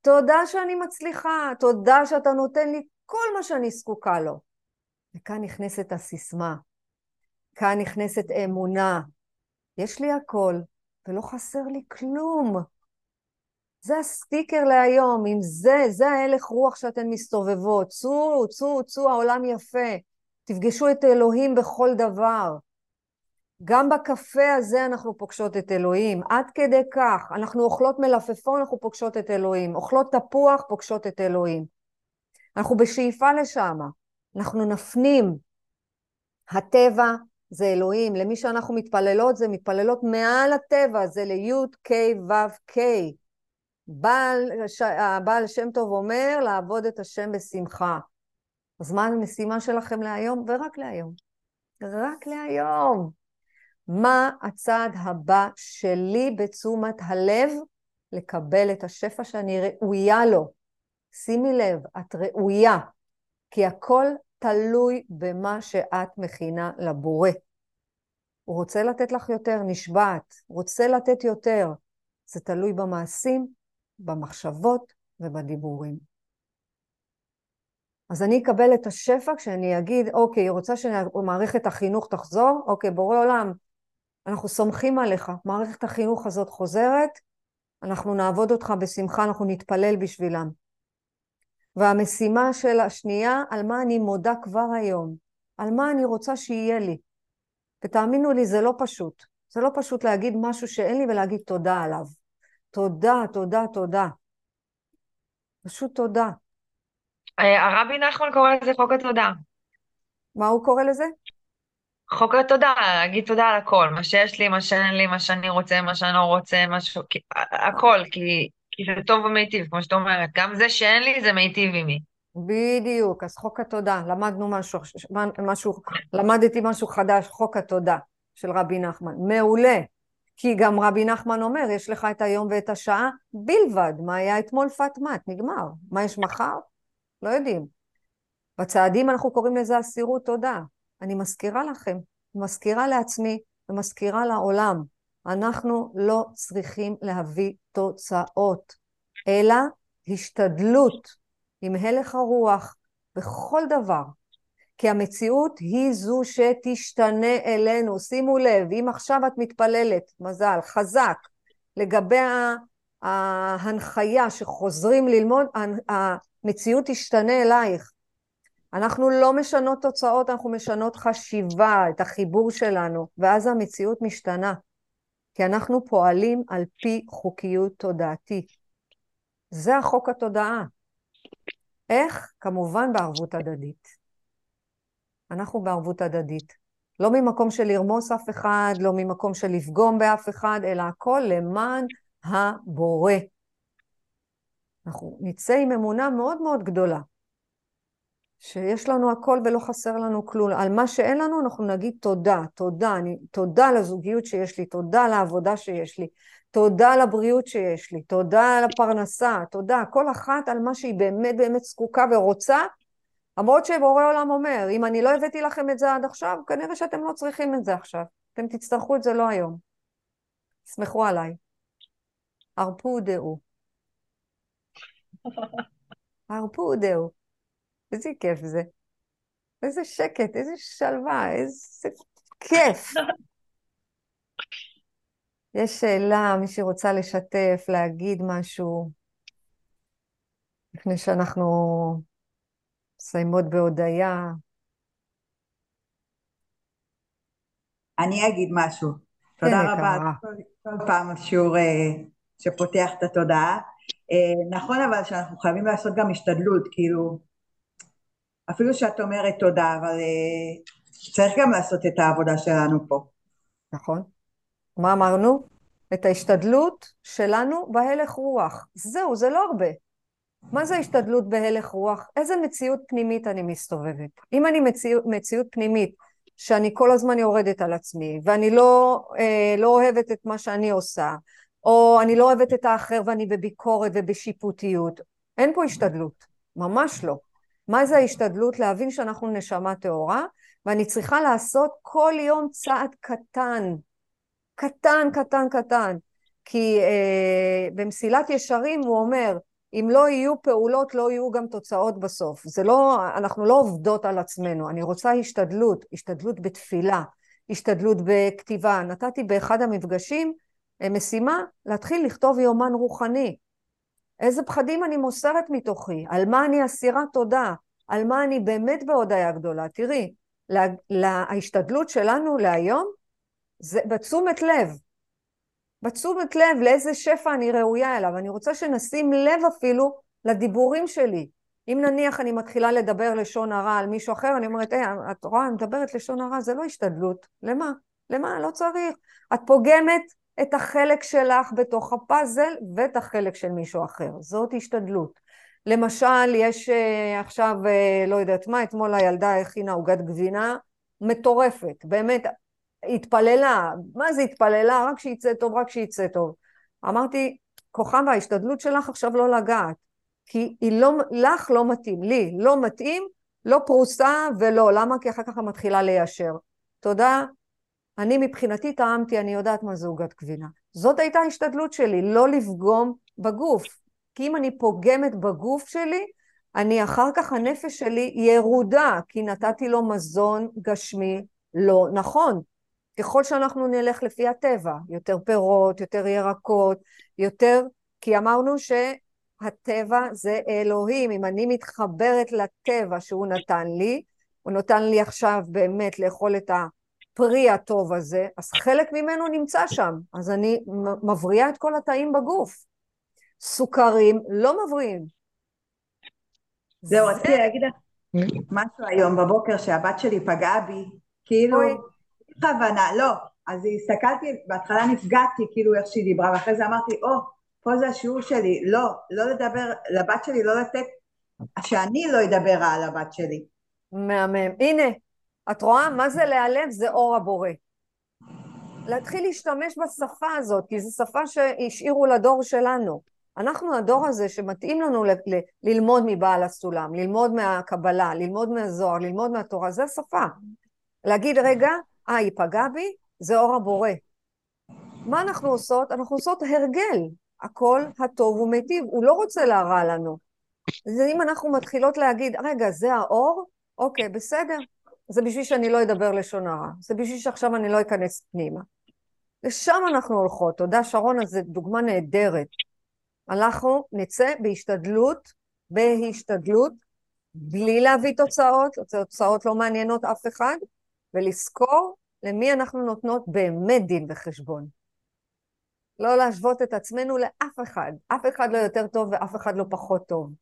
תודה שאני מצליחה, תודה שאתה נותן לי כל מה שאני זקוקה לו. וכאן נכנסת הסיסמה, כאן נכנסת אמונה, יש לי הכל, ולא חסר לי כלום. זה הסטיקר להיום, אם זה, זה ההלך רוח שאתן מסתובבות. צאו, צאו, צאו, העולם יפה. תפגשו את אלוהים בכל דבר. גם בקפה הזה אנחנו פוגשות את אלוהים, עד כדי כך. אנחנו אוכלות מלפפון, אנחנו פוגשות את אלוהים. אוכלות תפוח, פוגשות את אלוהים. אנחנו בשאיפה לשם. אנחנו נפנים. הטבע זה אלוהים, למי שאנחנו מתפללות זה מתפללות מעל הטבע, זה לי' ק' ו' ק'. בעל, הבעל שם טוב אומר לעבוד את השם בשמחה. אז מה המשימה שלכם להיום? ורק להיום. רק להיום. מה הצעד הבא שלי בתשומת הלב לקבל את השפע שאני ראויה לו? שימי לב, את ראויה, כי הכל תלוי במה שאת מכינה לבורא. הוא רוצה לתת לך יותר, נשבעת, רוצה לתת יותר. זה תלוי במעשים, במחשבות ובדיבורים. אז אני אקבל את השפע כשאני אגיד, אוקיי, היא רוצה שמערכת החינוך תחזור? אוקיי, בורא עולם, אנחנו סומכים עליך. מערכת החינוך הזאת חוזרת, אנחנו נעבוד אותך בשמחה, אנחנו נתפלל בשבילם. והמשימה של השנייה, על מה אני מודה כבר היום, על מה אני רוצה שיהיה לי. ותאמינו לי, זה לא פשוט. זה לא פשוט להגיד משהו שאין לי ולהגיד תודה עליו. תודה, תודה, תודה. פשוט תודה. אה, הרבי נחמן קורא לזה חוק התודה. מה הוא קורא לזה? חוק התודה, להגיד תודה על הכל, מה שיש לי, מה שאין לי, מה שאני רוצה, מה שאני לא רוצה, משהו, הכל, כי כי זה טוב ומיטיב, כמו שאת אומרת. גם זה שאין לי, זה מיטיב עימי. בדיוק, אז חוק התודה, למדנו משהו, משהו, למדתי משהו חדש, חוק התודה של רבי נחמן. מעולה, כי גם רבי נחמן אומר, יש לך את היום ואת השעה בלבד. מה היה אתמול פטמט, נגמר. מה יש מחר? לא יודעים. בצעדים אנחנו קוראים לזה אסירות תודה. אני מזכירה לכם, מזכירה לעצמי ומזכירה לעולם. אנחנו לא צריכים להביא תוצאות, אלא השתדלות עם הלך הרוח בכל דבר. כי המציאות היא זו שתשתנה אלינו. שימו לב, אם עכשיו את מתפללת, מזל, חזק, לגבי ההנחיה שחוזרים ללמוד, המציאות תשתנה אלייך. אנחנו לא משנות תוצאות, אנחנו משנות חשיבה, את החיבור שלנו, ואז המציאות משתנה. כי אנחנו פועלים על פי חוקיות תודעתית. זה החוק התודעה. איך? כמובן בערבות הדדית. אנחנו בערבות הדדית. לא ממקום של לרמוס אף אחד, לא ממקום של לפגום באף אחד, אלא הכל למען הבורא. אנחנו נצא עם אמונה מאוד מאוד גדולה, שיש לנו הכל ולא חסר לנו כלום. על מה שאין לנו אנחנו נגיד תודה, תודה, אני, תודה על הזוגיות שיש לי, תודה על העבודה שיש לי, תודה על הבריאות שיש לי, תודה על הפרנסה, תודה, כל אחת על מה שהיא באמת באמת זקוקה ורוצה, למרות שבורא עולם אומר, אם אני לא הבאתי לכם את זה עד עכשיו, כנראה שאתם לא צריכים את זה עכשיו. אתם תצטרכו את זה לא היום. סמכו עליי. הרפו דעו. הרפו דעו. איזה כיף זה. איזה שקט, איזה שלווה, איזה כיף. יש שאלה, מי שרוצה לשתף, להגיד משהו, לפני שאנחנו מסיימות בהודיה. אני אגיד משהו. תודה כן, רבה. יקרה. כל, פעם שיעור אה, שפותח את התודעה. אה, נכון אבל שאנחנו חייבים לעשות גם השתדלות, כאילו, אפילו שאת אומרת תודה, אבל אה, צריך גם לעשות את העבודה שלנו פה. נכון. מה אמרנו? את ההשתדלות שלנו בהלך רוח. זהו, זה לא הרבה. מה זה השתדלות בהלך רוח? איזה מציאות פנימית אני מסתובבת? אם אני מציאות, מציאות פנימית שאני כל הזמן יורדת על עצמי, ואני לא, אה, לא אוהבת את מה שאני עושה, או אני לא אוהבת את האחר ואני בביקורת ובשיפוטיות, אין פה השתדלות, ממש לא. מה זה ההשתדלות? להבין שאנחנו נשמה טהורה, ואני צריכה לעשות כל יום צעד קטן, קטן, קטן, קטן. כי אה, במסילת ישרים הוא אומר, אם לא יהיו פעולות, לא יהיו גם תוצאות בסוף. זה לא, אנחנו לא עובדות על עצמנו. אני רוצה השתדלות, השתדלות בתפילה, השתדלות בכתיבה. נתתי באחד המפגשים אה, משימה להתחיל לכתוב יומן רוחני. איזה פחדים אני מוסרת מתוכי, על מה אני אסירה תודה, על מה אני באמת בהודיה גדולה. תראי, לה, להשתדלות שלנו להיום זה בתשומת לב. בתשומת לב לאיזה שפע אני ראויה אליו. אני רוצה שנשים לב אפילו לדיבורים שלי. אם נניח אני מתחילה לדבר לשון הרע על מישהו אחר, אני אומרת, היי, את רואה, מדברת לשון הרע, זה לא השתדלות. למה? למה? לא צריך. את פוגמת את החלק שלך בתוך הפאזל ואת החלק של מישהו אחר. זאת השתדלות. למשל, יש uh, עכשיו, uh, לא יודעת מה, אתמול הילדה הכינה עוגת גבינה מטורפת. באמת, התפללה. מה זה התפללה? רק שיצא טוב, רק שיצא טוב. אמרתי, כוכבה, ההשתדלות שלך עכשיו לא לגעת. כי היא לא, לך לא מתאים, לי לא מתאים, לא פרוסה ולא. למה? כי אחר כך אני מתחילה ליישר. תודה. אני מבחינתי טעמתי, אני יודעת מה זה עוגת גבינה. זאת הייתה ההשתדלות שלי, לא לפגום בגוף. כי אם אני פוגמת בגוף שלי, אני אחר כך הנפש שלי ירודה, כי נתתי לו מזון גשמי לא נכון. ככל שאנחנו נלך לפי הטבע, יותר פירות, יותר ירקות, יותר, כי אמרנו שהטבע זה אלוהים, אם אני מתחברת לטבע שהוא נתן לי, הוא נתן לי עכשיו באמת לאכול את הפרי הטוב הזה, אז חלק ממנו נמצא שם, אז אני מבריאה את כל התאים בגוף. סוכרים לא מבריאים. זהו, רציתי להגיד לך משהו היום בבוקר שהבת שלי פגעה בי, כאילו. בכוונה, לא. אז הסתכלתי, בהתחלה נפגעתי, כאילו איך שהיא דיברה, ואחרי זה אמרתי, או, פה זה השיעור שלי, לא, לא לדבר, לבת שלי לא לתת, שאני לא אדבר על הבת שלי. מהמם. הנה, את רואה מה זה להיעלב? זה אור הבורא. להתחיל להשתמש בשפה הזאת, כי זו שפה שהשאירו לדור שלנו. אנחנו הדור הזה שמתאים לנו ל- ל- ללמוד מבעל הסולם, ללמוד מהקבלה, ללמוד מהזוהר, ללמוד מהתורה, זה השפה. להגיד, רגע, אה, היא פגעה בי? זה אור הבורא. מה אנחנו עושות? אנחנו עושות הרגל. הכל הטוב ומיטיב, הוא לא רוצה להרע לנו. אז אם אנחנו מתחילות להגיד, רגע, זה האור? אוקיי, בסדר. זה בשביל שאני לא אדבר לשון הרע. זה בשביל שעכשיו אני לא אכנס פנימה. לשם אנחנו הולכות. תודה, שרונה, זו דוגמה נהדרת. אנחנו נצא בהשתדלות, בהשתדלות, בלי להביא תוצאות, תוצאות לא מעניינות אף אחד, ולזכור למי אנחנו נותנות באמת דין וחשבון. לא להשוות את עצמנו לאף אחד. אף אחד לא יותר טוב ואף אחד לא פחות טוב.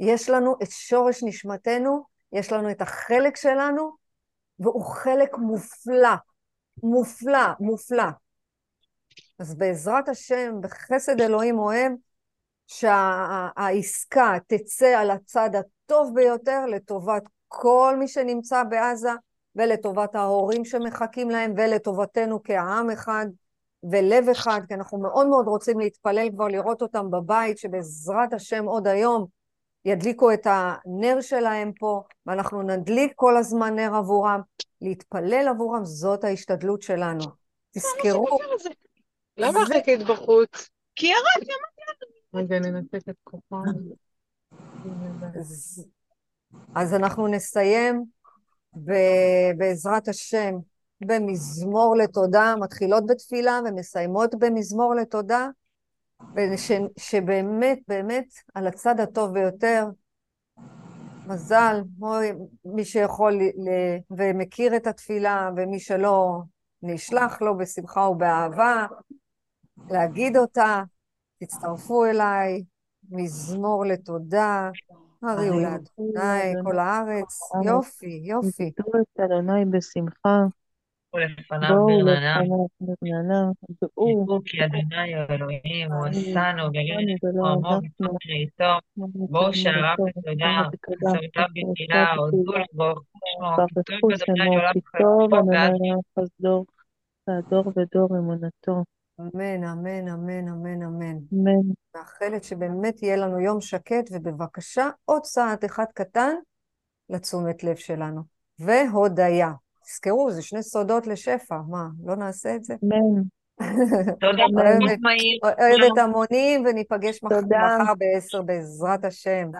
יש לנו את שורש נשמתנו, יש לנו את החלק שלנו, והוא חלק מופלא, מופלא, מופלא. אז בעזרת השם, בחסד אלוהים אוהב, שהעסקה תצא על הצד הטוב ביותר לטובת כל מי שנמצא בעזה ולטובת ההורים שמחכים להם ולטובתנו כעם אחד ולב אחד, כי אנחנו מאוד מאוד רוצים להתפלל כבר לראות אותם בבית, שבעזרת השם עוד היום ידליקו את הנר שלהם פה, ואנחנו נדליק כל הזמן נר עבורם. להתפלל עבורם, זאת ההשתדלות שלנו. תזכרו. למה חיכית בחוץ? כי ירדתי, אמרתי רגע, ננתק את כוחם. אז, אנחנו נסיים בעזרת השם במזמור לתודה, מתחילות בתפילה ומסיימות במזמור לתודה, ושבאמת, באמת, על הצד הטוב ביותר, מזל, מי שיכול ל... ומכיר את התפילה, ומי שלא, נשלח לו בשמחה ובאהבה, להגיד אותה, תצטרפו אליי, מזמור לתודה, הריעו לאדוני כל הארץ, יופי, יופי. תראו את אדוני בשמחה. ולפניו ברננה. יראו כי אדוני האלוהים הוא עשנו וירא עמו וצום ראיתו. בואו שעריו בתודה, חסרותיו בתהילה, הודו לבו, שמו, כתוב אדוני לעולם חסדו, והדור ודור אמונתו. אמן, אמן, אמן, אמן, אמן. אמן. מאחלת שבאמת יהיה לנו יום שקט, ובבקשה עוד צעד אחד קטן לתשומת לב שלנו. והודיה. תזכרו, זה שני סודות לשפע. מה, לא נעשה את זה? אמן. <laughs> תודה, אוהבת המונים, וניפגש מחר בעשר בעזרת השם.